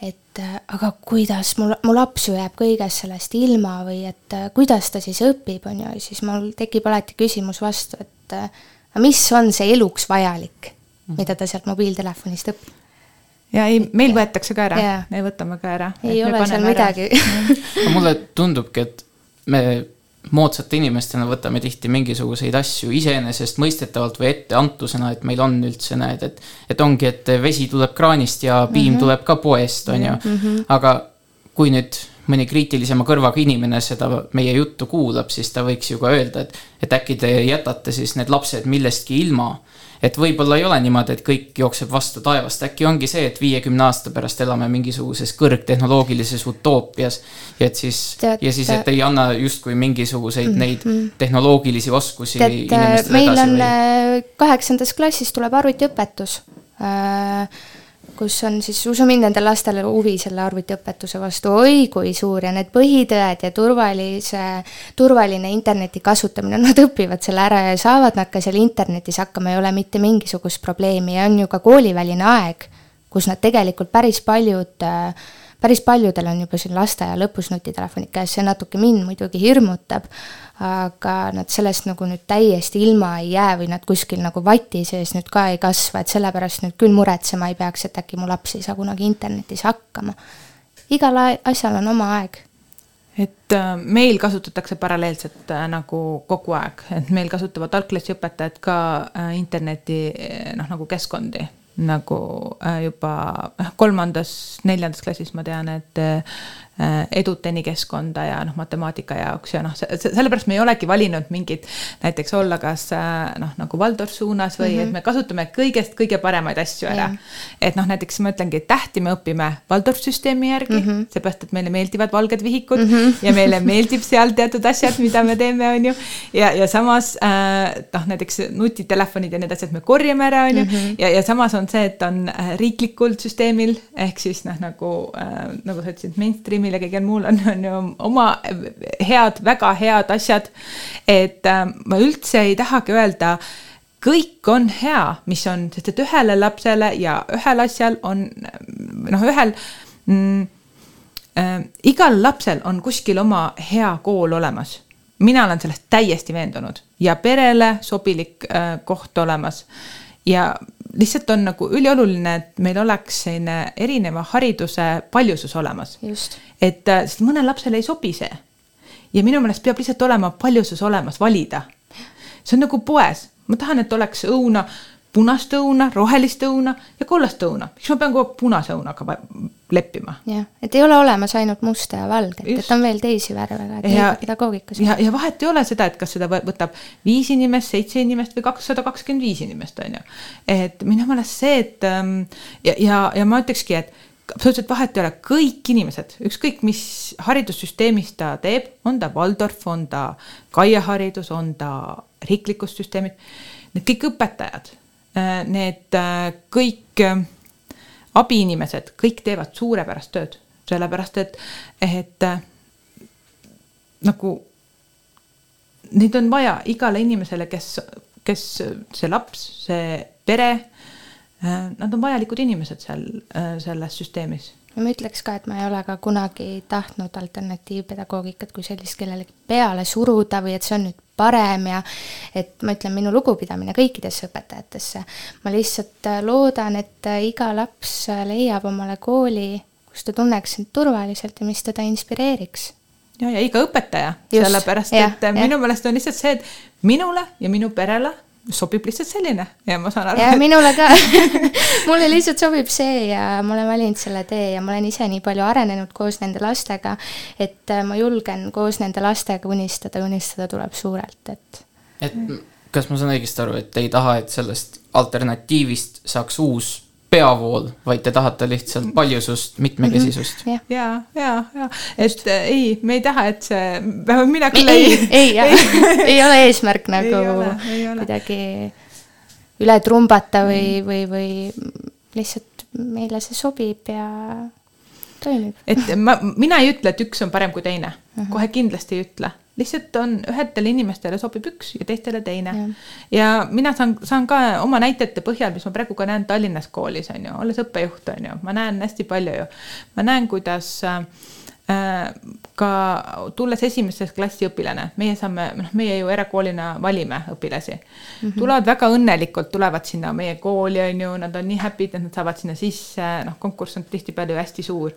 et äh, aga kuidas mul, mu laps ju jääb kõigest sellest ilma või et äh, kuidas ta siis õpib, on ju, ja siis mul tekib alati küsimus vastu, et aga mis on see eluks vajalik, mida ta sealt mobiiltelefonist õpib? Ja ei, meil võetakse ka ära, me võtame ka ära. ei ole seal midagi. Mulle tundubki, et me moodsate inimestena võtame tihti mingisuguseid asju iseenesestmõistetavalt või etteantusena, et meil on üldse näed, et, et ongi, et vesi tuleb kraanist ja piim mm -hmm. tuleb ka poest, on ju. aga kui nüüd mõni kriitilisema kõrvaga inimene seda meie juttu kuulab, siis ta võiks ju ka öelda, et, et äkki te jätate siis need lapsed millestki ilma et võib-olla ei ole niimoodi, et kõik jookseb vastu taevast, äkki ongi see, et viiekümne aasta pärast elame mingisuguses kõrgtehnoloogilises utoopias. ja et siis, ja siis, et ei anna justkui mingisuguseid mm -hmm. neid tehnoloogilisi oskusi tead, inimestele edasi. meil on või... Äh, kaheksandas klassis tuleb arvutiõpetus äh, kus on siis, usu mind, nendel lastel huvi selle arvutiõpetuse vastu, oi kui suur! Ja need põhitõed ja turvalise, turvaline interneti kasutamine, nad õpivad selle ära ja saavad nad ka seal internetis hakkama, ei ole mitte mingisugust probleemi. Ja on ju ka kooliväline aeg, kus nad tegelikult päris paljud päris paljudel on juba siin lasteaia lõpus nutitelefonid käes, see natuke mind muidugi hirmutab aga nad sellest nagu nüüd täiesti ilma ei jää või nad kuskil nagu vati sees nüüd ka ei kasva, et sellepärast nüüd küll muretsema ei peaks, et äkki mu laps ei saa kunagi internetis hakkama. igal asjal on oma aeg et äh, meil kasutatakse paralleelselt äh, nagu kogu aeg, et meil kasutavad algklassiõpetajad ka äh, interneti noh, nagu keskkondi nagu juba kolmandas, neljandas klassis ma tean, et eduteni keskkonda ja noh, matemaatika jaoks ja noh, sellepärast me ei olegi valinud mingit näiteks olla kas äh, noh, nagu Waldorf suunas või mm -hmm. et me kasutame kõigest kõige paremaid asju ära. et noh, näiteks ma ütlengi, et tähti me õpime Waldorf süsteemi järgi mm -hmm., seepärast et meile meeldivad valged vihikud mm -hmm. ja meile meeldib seal teatud asjad, mida me teeme, on ju. ja, ja samas äh, noh, näiteks nutitelefonid ja need asjad me korjame ära, on ju, mhm. ja, ja samas on see, et on riiklikul süsteemil ehk siis noh, nagu äh,, nagu sa ütlesid, mainstream'il filmil ja kõigil muul on, on ju oma head, väga head asjad. et äh, ma üldse ei tahagi öelda, kõik on hea, mis on, sest et ühele lapsele ja ühel asjal on noh, ühel mm, äh, igal lapsel on kuskil oma hea kool olemas mina olen sellest täiesti veendunud ja perele sobilik äh, koht olemas ja lihtsalt on nagu ülioluline, et meil oleks selline erineva hariduse paljusus olemas. et, äh, sest mõnel lapsele ei sobi see. ja minu meelest peab lihtsalt olema paljusus olemas, valida. see on nagu poes, ma tahan, et oleks õuna punast õuna, rohelist õuna ja kollast õuna. miks ma pean kogu aeg punase õunaga leppima? jah, et ei ole olemas ainult musta ja valget, et on veel teisi värve ka, et ja, pedagoogikas. ja, ja vahet ei ole seda, et kas seda võtab viis inimest, seitse inimest või kakssada kakskümmend viis inimest, on ju. et minu meelest see, et ähm, ja, ja, ja ma ütlekski, et absoluutselt vahet ei ole, kõik inimesed, ükskõik mis haridussüsteemis ta teeb, on ta Waldorf, on ta Kaia haridus, on ta riiklikus süsteemis, need kõik õpetajad need äh, kõik äh, abiinimesed, kõik teevad suurepärast tööd, sellepärast et, et nagu neid on vaja igale inimesele, kes, kes see laps, see pere, nad on vajalikud inimesed seal selles süsteemis. Ja ma ütleks ka, et ma ei ole ka kunagi tahtnud alternatiivpedagoogikat kui sellist kellelegi peale suruda või et see on nüüd parem ja et ma ütlen, minu lugupidamine kõikidesse õpetajatesse. ma lihtsalt äh, loodan, et äh, iga laps äh, leiab omale kooli, kus ta tunneks end turvaliselt ja mis teda inspireeriks. Ja, ja iga õpetaja, sellepärast et ja, minu meelest on lihtsalt see, et minule ja minu perele sobib lihtsalt selline ja ma saan aru. ja et... minule ka mulle lihtsalt sobib see ja ma olen valinud selle tee ja ma olen ise nii palju arenenud koos nende lastega, et äh, ma julgen koos nende lastega unistada, unistada tuleb suurelt, et. et kas ma saan õigesti aru, et te ei taha, et sellest alternatiivist saaks uus peavool, vaid te tahate lihtsalt paljusust, mitmekesisust mm. -hmm. ja, ja, ja, et äh, ei, me ei taha, et see, vähemalt mina küll ei. ei, ei, jah ei ole eesmärk nagu ole, ole. kuidagi üle trumbata või, või, või lihtsalt meile see sobib ja toimib. et ma, mina ei ütle, et üks on parem kui teine uh, -huh. kohe kindlasti ei ütle lihtsalt on ühedele inimestele sobib üks ja teistele teine. ja mina saan, saan ka oma näidete põhjal, mis ma praegu ka näen Tallinnas koolis on ju, olles õppejuht on ju, ma näen hästi palju ju. ma näen, kuidas äh, ka tulles esimesest klassi õpilane, meie saame, noh, meie ju erakoolina valime õpilasi mm. -hmm. tulevad väga õnnelikult, tulevad sinna meie kooli on ju, nad on nii happy'd, et nad saavad sinna sisse, noh, konkurss on tihtipeale ju hästi suur.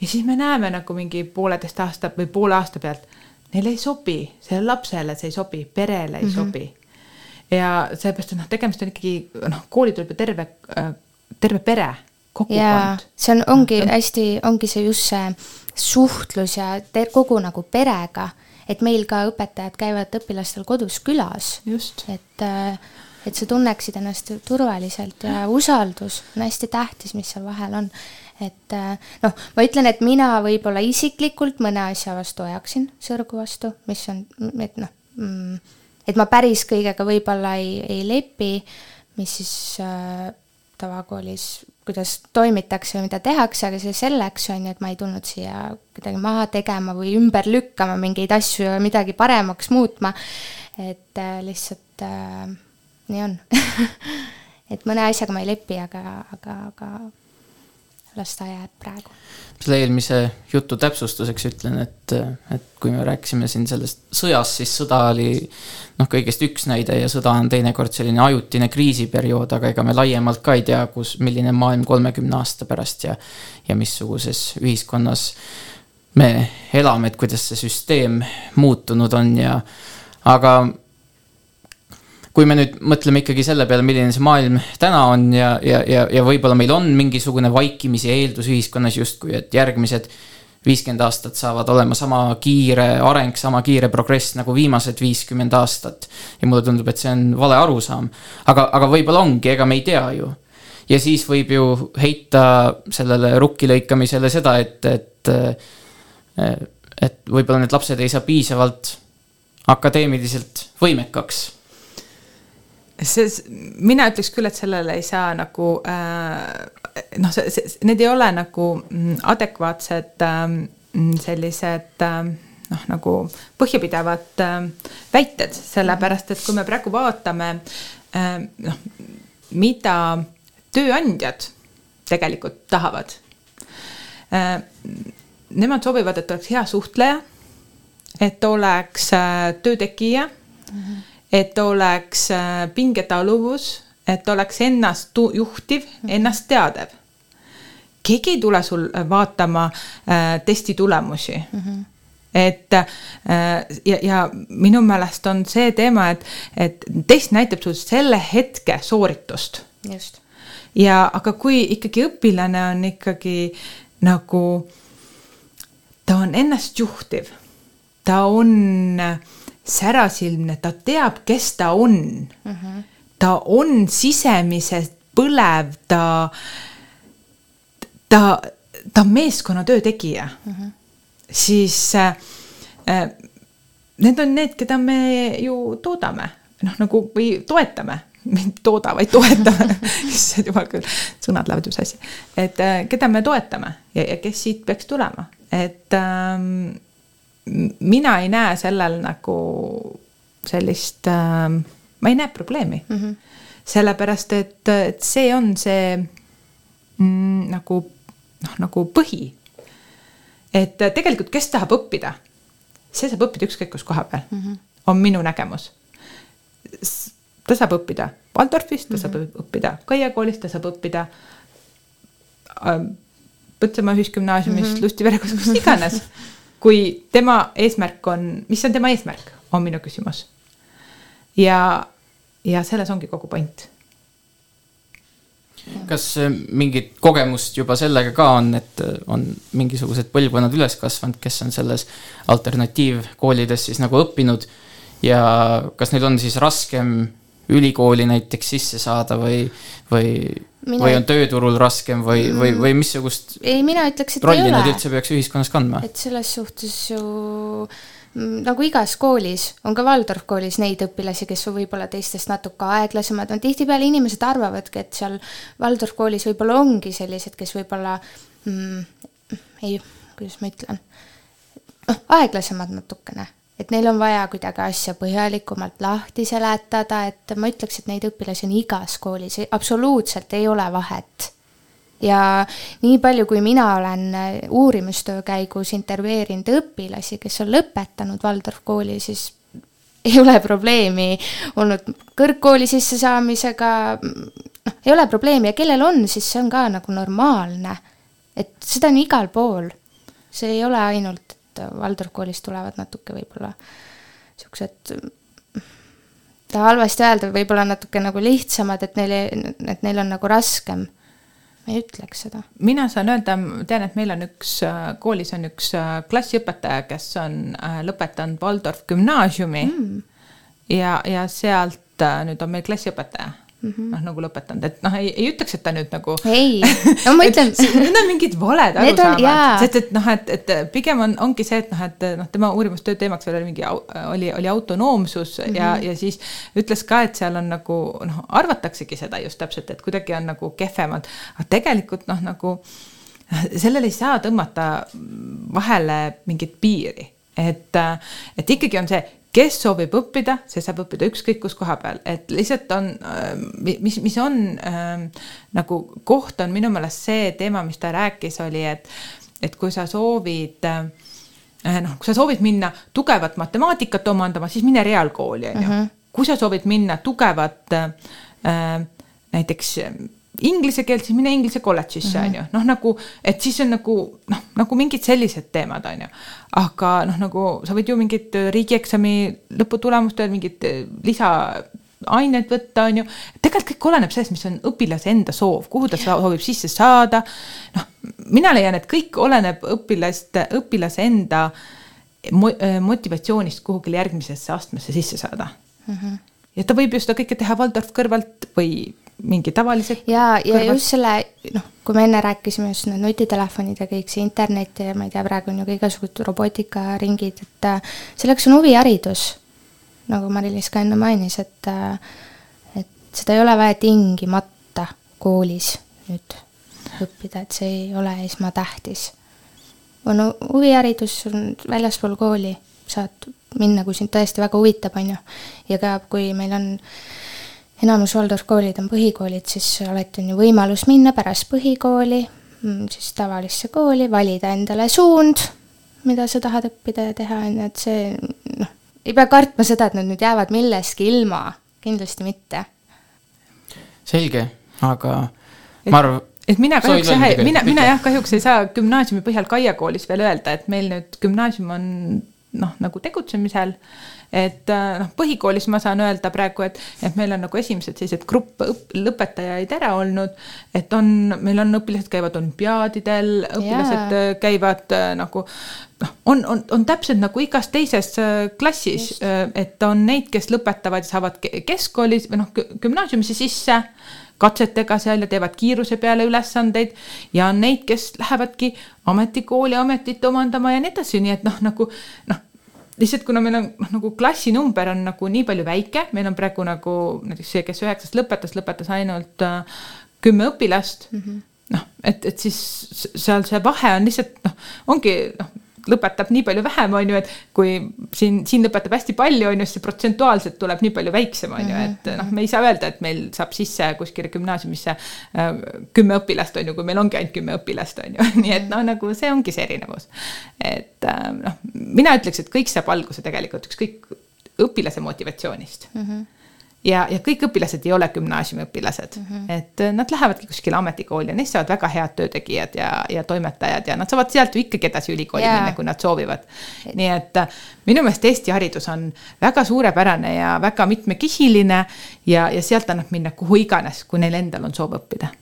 ja siis me näeme nagu mingi pooleteist aasta või poole aasta pealt neile ei sobi, sellele lapsele see ei sobi, perele ei mm -hmm. sobi. ja sellepärast, et noh, tegemist on ikkagi noh, kooli tuleb ju terve, äh, terve pere kogukond. see on, ongi hästi, ongi see just see suhtlus ja kogu nagu perega, et meil ka õpetajad käivad õpilastel kodus külas. et, äh, et sa tunneksid ennast turvaliselt ja usaldus on hästi tähtis, mis seal vahel on. Et äh, noh, ma ütlen, et mina võib-olla isiklikult mõne asja vastu ajaksin sõrgu vastu, mis on, et noh mm,, et ma päris kõigega võib-olla ei, ei lepi, mis siis äh, tavakoolis kuidas toimitakse, mida tehakse, aga see selleks, on ju, et ma ei tulnud siia kuidagi maha tegema või ümber lükkama mingeid asju ja midagi paremaks muutma. et äh, lihtsalt äh, nii on et mõne asjaga ma ei lepi, aga, aga, aga las ta jääb praegu. selle eelmise jutu täpsustuseks ütlen, et, et kui me rääkisime siin sellest sõjast, siis sõda oli noh, kõigest üks näide ja sõda on teinekord selline ajutine kriisiperiood, aga ega me laiemalt ka ei tea, kus, milline maailm kolmekümne aasta pärast ja, ja missuguses ühiskonnas me elame, et kuidas see süsteem muutunud on ja aga kui me nüüd mõtleme ikkagi selle peale, milline see maailm täna on ja, ja, ja, ja võib-olla meil on mingisugune vaikimise eeldus ühiskonnas justkui, et järgmised viiskümmend aastat saavad olema sama kiire areng, sama kiire progress nagu viimased viiskümmend aastat. ja mulle tundub, et see on vale arusaam. aga, aga võib-olla ongi, ega me ei tea ju. ja siis võib ju heita sellele rukki lõikamisele seda, et, et, et võib-olla need lapsed ei saa piisavalt akadeemiliselt võimekaks see, mina ütleks küll, et sellele ei saa nagu äh, noh, need ei ole nagu mm, adekvaatsed äh, sellised äh, noh, nagu põhjapidavad äh, väited, sellepärast et kui me praegu vaatame äh, noh, mida tööandjad tegelikult tahavad äh,. Nemad soovivad, et oleks hea suhtleja, et oleks äh, töö tegija mm. -hmm et oleks äh, pingetaluvus, et oleks ennast juhtiv, ennast teadev. keegi ei tule sul äh, vaatama äh, testi tulemusi mm. -hmm et äh, ja, ja minu meelest on see teema, et, et test näitab sul selle hetke sooritust. just. ja aga kui ikkagi õpilane on ikkagi nagu, ta on ennast juhtiv, ta on äh, särasilmne, ta teab, kes ta on mm. -hmm. ta on sisemiselt põlev, ta, ta, ta on meeskonnatöö tegija mm. -hmm. siis äh, need on need, keda me ju toodame, noh nagu või toetame mitte tooda, vaid toetame issand jumal küll, sõnad lähevad ju sassi. et äh, keda me toetame ja, ja kes siit peaks tulema, et ähm, mina ei näe sellel nagu sellist äh,, ma ei näe probleemi mm. -hmm. sellepärast, et, et see on see mm, nagu noh, nagu põhi. et tegelikult, kes tahab õppida, see saab õppida ükskõik kus koha peal mm, -hmm. on minu nägemus. ta saab õppida Waldorfis, ta mm -hmm. saab mhm. õppida Kaia koolis, ta saab õppida äh, Põltsamaa Ühisgümnaasiumis mm -hmm., Lustivere kus, kus iganes kui tema eesmärk on, mis on tema eesmärk, on minu küsimus. ja, ja selles ongi kogu point. kas äh, mingit kogemust juba sellega ka on, et äh, on mingisugused põlvkonnad üles kasvanud, kes on selles alternatiivkoolides siis nagu õppinud ja kas neil on siis raskem ülikooli näiteks sisse saada või, või mina... või on tööturul raskem või, või, või missugust ei, mina ütleks, et rolli nad üldse peaks ühiskonnas kandma? et selles suhtes ju mm, nagu igas koolis, on ka Waldorf koolis neid õpilasi, kes on võib-olla teistest natuke aeglasemad, no tihtipeale inimesed arvavadki, et seal Waldorf koolis võib-olla ongi sellised, kes võib-olla mm, ei, kuidas ma ütlen, noh, aeglasemad natukene et neil on vaja kuidagi asja põhjalikumalt lahti seletada, et ma ütleks, et neid õpilasi on igas koolis, absoluutselt ei ole vahet. ja nii palju, kui mina olen uurimustöö käigus intervjueerinud õpilasi, kes on lõpetanud Waldorf kooli, siis ei ole probleemi olnud kõrgkooli sissesaamisega, noh, ei ole probleemi ja kellel on, siis see on ka nagu normaalne. et seda on igal pool. see ei ole ainult et Waldorf koolist tulevad natuke võib-olla niisugused ta halvasti öelda, võib-olla natuke nagu lihtsamad, et neil, et neil on nagu raskem. ma ei ütleks seda. mina saan öelda, tean, et meil on üks, koolis on üks klassiõpetaja, kes on lõpetanud Waldorf gümnaasiumi mm. ja, ja sealt nüüd on meil klassiõpetaja mm -hmm. noh, nagu lõpetanud, et noh, ei, ei ütleks, et ta nüüd nagu. ei, no ma ütlen Need on mingid valed arusaamad, sest et noh, et, et pigem on, ongi see, et noh, et noh, tema uurimustöö teemaks veel oli mingi, oli, oli autonoomsus mm -hmm. ja, ja siis ütles ka, et seal on nagu noh, arvataksegi seda just täpselt, et kuidagi on nagu kehvemad, aga tegelikult noh, nagu sellele ei saa tõmmata vahele mingit piiri et, et ikkagi on see kes soovib õppida, see saab õppida ükskõik kus koha peal, et lihtsalt on, ähm, mis, mis on äh, nagu koht on minu meelest see teema, mis ta rääkis, oli, et, et kui sa soovid äh, noh, kui sa soovid minna tugevat matemaatikat omandama, siis mine reaalkooli, on ju. Mhm. kui sa soovid minna tugevat äh, näiteks inglise keelt, siis mine inglise kolledžisse on ju, noh nagu, et siis on nagu noh, nagu mingid sellised teemad on ju. aga noh, nagu sa võid ju mingit riigieksami lõputulemustel mingit lisaained võtta, on ju. tegelikult kõik oleneb sellest, mis on õpilase enda soov, kuhu ta soovib sisse saada. noh, mina leian, et kõik oleneb õpilaste, õpilase enda motivatsioonist kuhugile järgmisesse astmesse sisse saada mm. -hmm. ja ta võib ju seda kõike teha Waldorf kõrvalt või mingi tavalise. ja, ja kõrvalt. just selle, noh, kui me enne rääkisime just need nutitelefonid ja kõik see internet ja ma ei tea, praegu on ju ka igasugused robootikaringid, et äh, selleks on huviharidus. nagu Mari-Liis ka enne mainis, et, äh, et seda ei ole vaja tingimata koolis nüüd õppida, et see ei ole esmatähtis. on huviharidus on väljaspool kooli, saad minna, kui sind tõesti väga huvitab, on ju. ja ka, kui meil on äh, enamus Waldorf koolid on põhikoolid, siis alati on ju võimalus minna pärast põhikooli mm, siis tavalisse kooli, valida endale suund, mida sa tahad õppida ja teha, on ju, et see noh, ei pea kartma seda, et nad nüüd jäävad millestki ilma, kindlasti mitte. selge, aga ma arvan et mina kahjuks jah, mina, mina jah, kahjuks ei saa gümnaasiumi põhjal Kaia koolis veel öelda, et meil nüüd gümnaasium on noh, nagu tegutsemisel et äh, noh, põhikoolis ma saan öelda praegu, et, et meil on nagu esimesed sellised grupp lõpetajaid ära olnud, et on, meil on õpilased käivad olümpiaadidel, õpilased yeah. Äh, käivad äh, nagu noh, on, on, on täpselt nagu igas teises klassis, et on neid, kes lõpetavad ja saavad keskkoolis või noh, gümnaasiumisse sisse katsetega seal ja teevad kiiruse peale ülesandeid. Ja on neid, kes lähevadki ametikooli ametit omandama ja nii edasi, nii et noh, nagu noh, lihtsalt kuna meil on noh, nagu klassinumber on nagu nii palju väike, meil on praegu nagu näiteks see, kes üheksast lõpetas, lõpetas ainult äh, kümme õpilast mm. -hmm. noh, et, et siis seal see vahe on lihtsalt noh, ongi noh lõpetab nii palju vähem, on ju, et kui siin, siin lõpetab hästi palju, on ju, siis see protsentuaalselt tuleb nii palju väiksem, on ju, et noh, me ei saa öelda, et meil saab sisse kuskile gümnaasiumisse äh, kümme õpilast, on ju, kui meil ongi ainult kümme õpilast, on ju, nii et noh, nagu see ongi see erinevus. et äh, noh, mina ütleks, et kõik saab alguse tegelikult ükskõik õpilase motivatsioonist mm. -hmm ja, ja kõik õpilased ei ole gümnaasiumiõpilased mm, -hmm. et äh, nad lähevadki kuskile ametikooli ja neist saavad väga head töötegijad ja, ja toimetajad ja nad saavad sealt ju ikkagi edasi ülikooli yeah. minna, kui nad soovivad. nii et äh, minu meelest Eesti haridus on väga suurepärane ja väga mitmekihiline ja, ja sealt annab minna kuhu iganes, kui neil endal on soov õppida.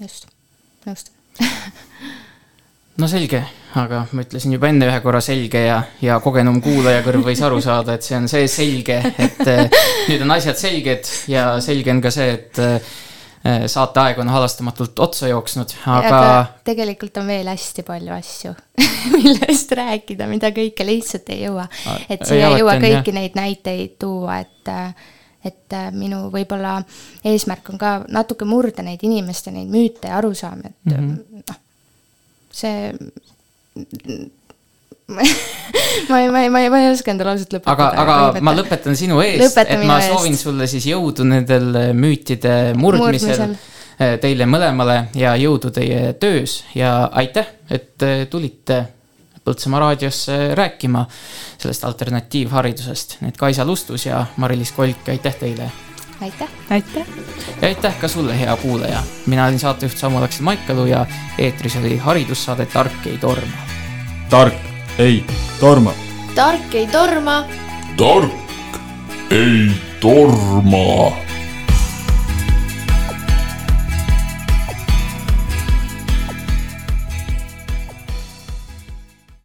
just, nõustun no selge, aga ma ütlesin juba enne ühe korra selge ja, ja kogenum kuulaja kõrv võis aru saada, et see on see selge, et eh, nüüd on asjad selged ja selge on ka see, et eh, saateaeg on halastamatult otsa jooksnud, aga. tegelikult on veel hästi palju asju millest rääkida, mida kõike lihtsalt ei jõua. et siia ei jõua kõiki neid näiteid tuua, et et minu võib-olla eesmärk on ka natuke murda neid inimeste neid müüte ja arusaami, et mm -hmm. See ma ei, ma ei, ma ei, ma ei oska enda lauset lõpetada. aga, aga lõpeta. ma lõpetan sinu eest, et ma eest. soovin sulle siis jõudu nendel müütide murdmisel, murdmisel., eh, teile mõlemale ja jõudu teie töös ja aitäh, et eh, tulite Põltsamaa raadiosse rääkima sellest alternatiivharidusest. Need Kaisa Lustus ja Mari-Liis Kolk, aitäh teile aitäh! aitäh! ja aitäh ka sulle, hea kuulaja! mina olin saatejuht Samu Aleksander Maikalu ja eetris oli haridussaade Tark ei torma. tark ei torma. tark ei torma. tark ei torma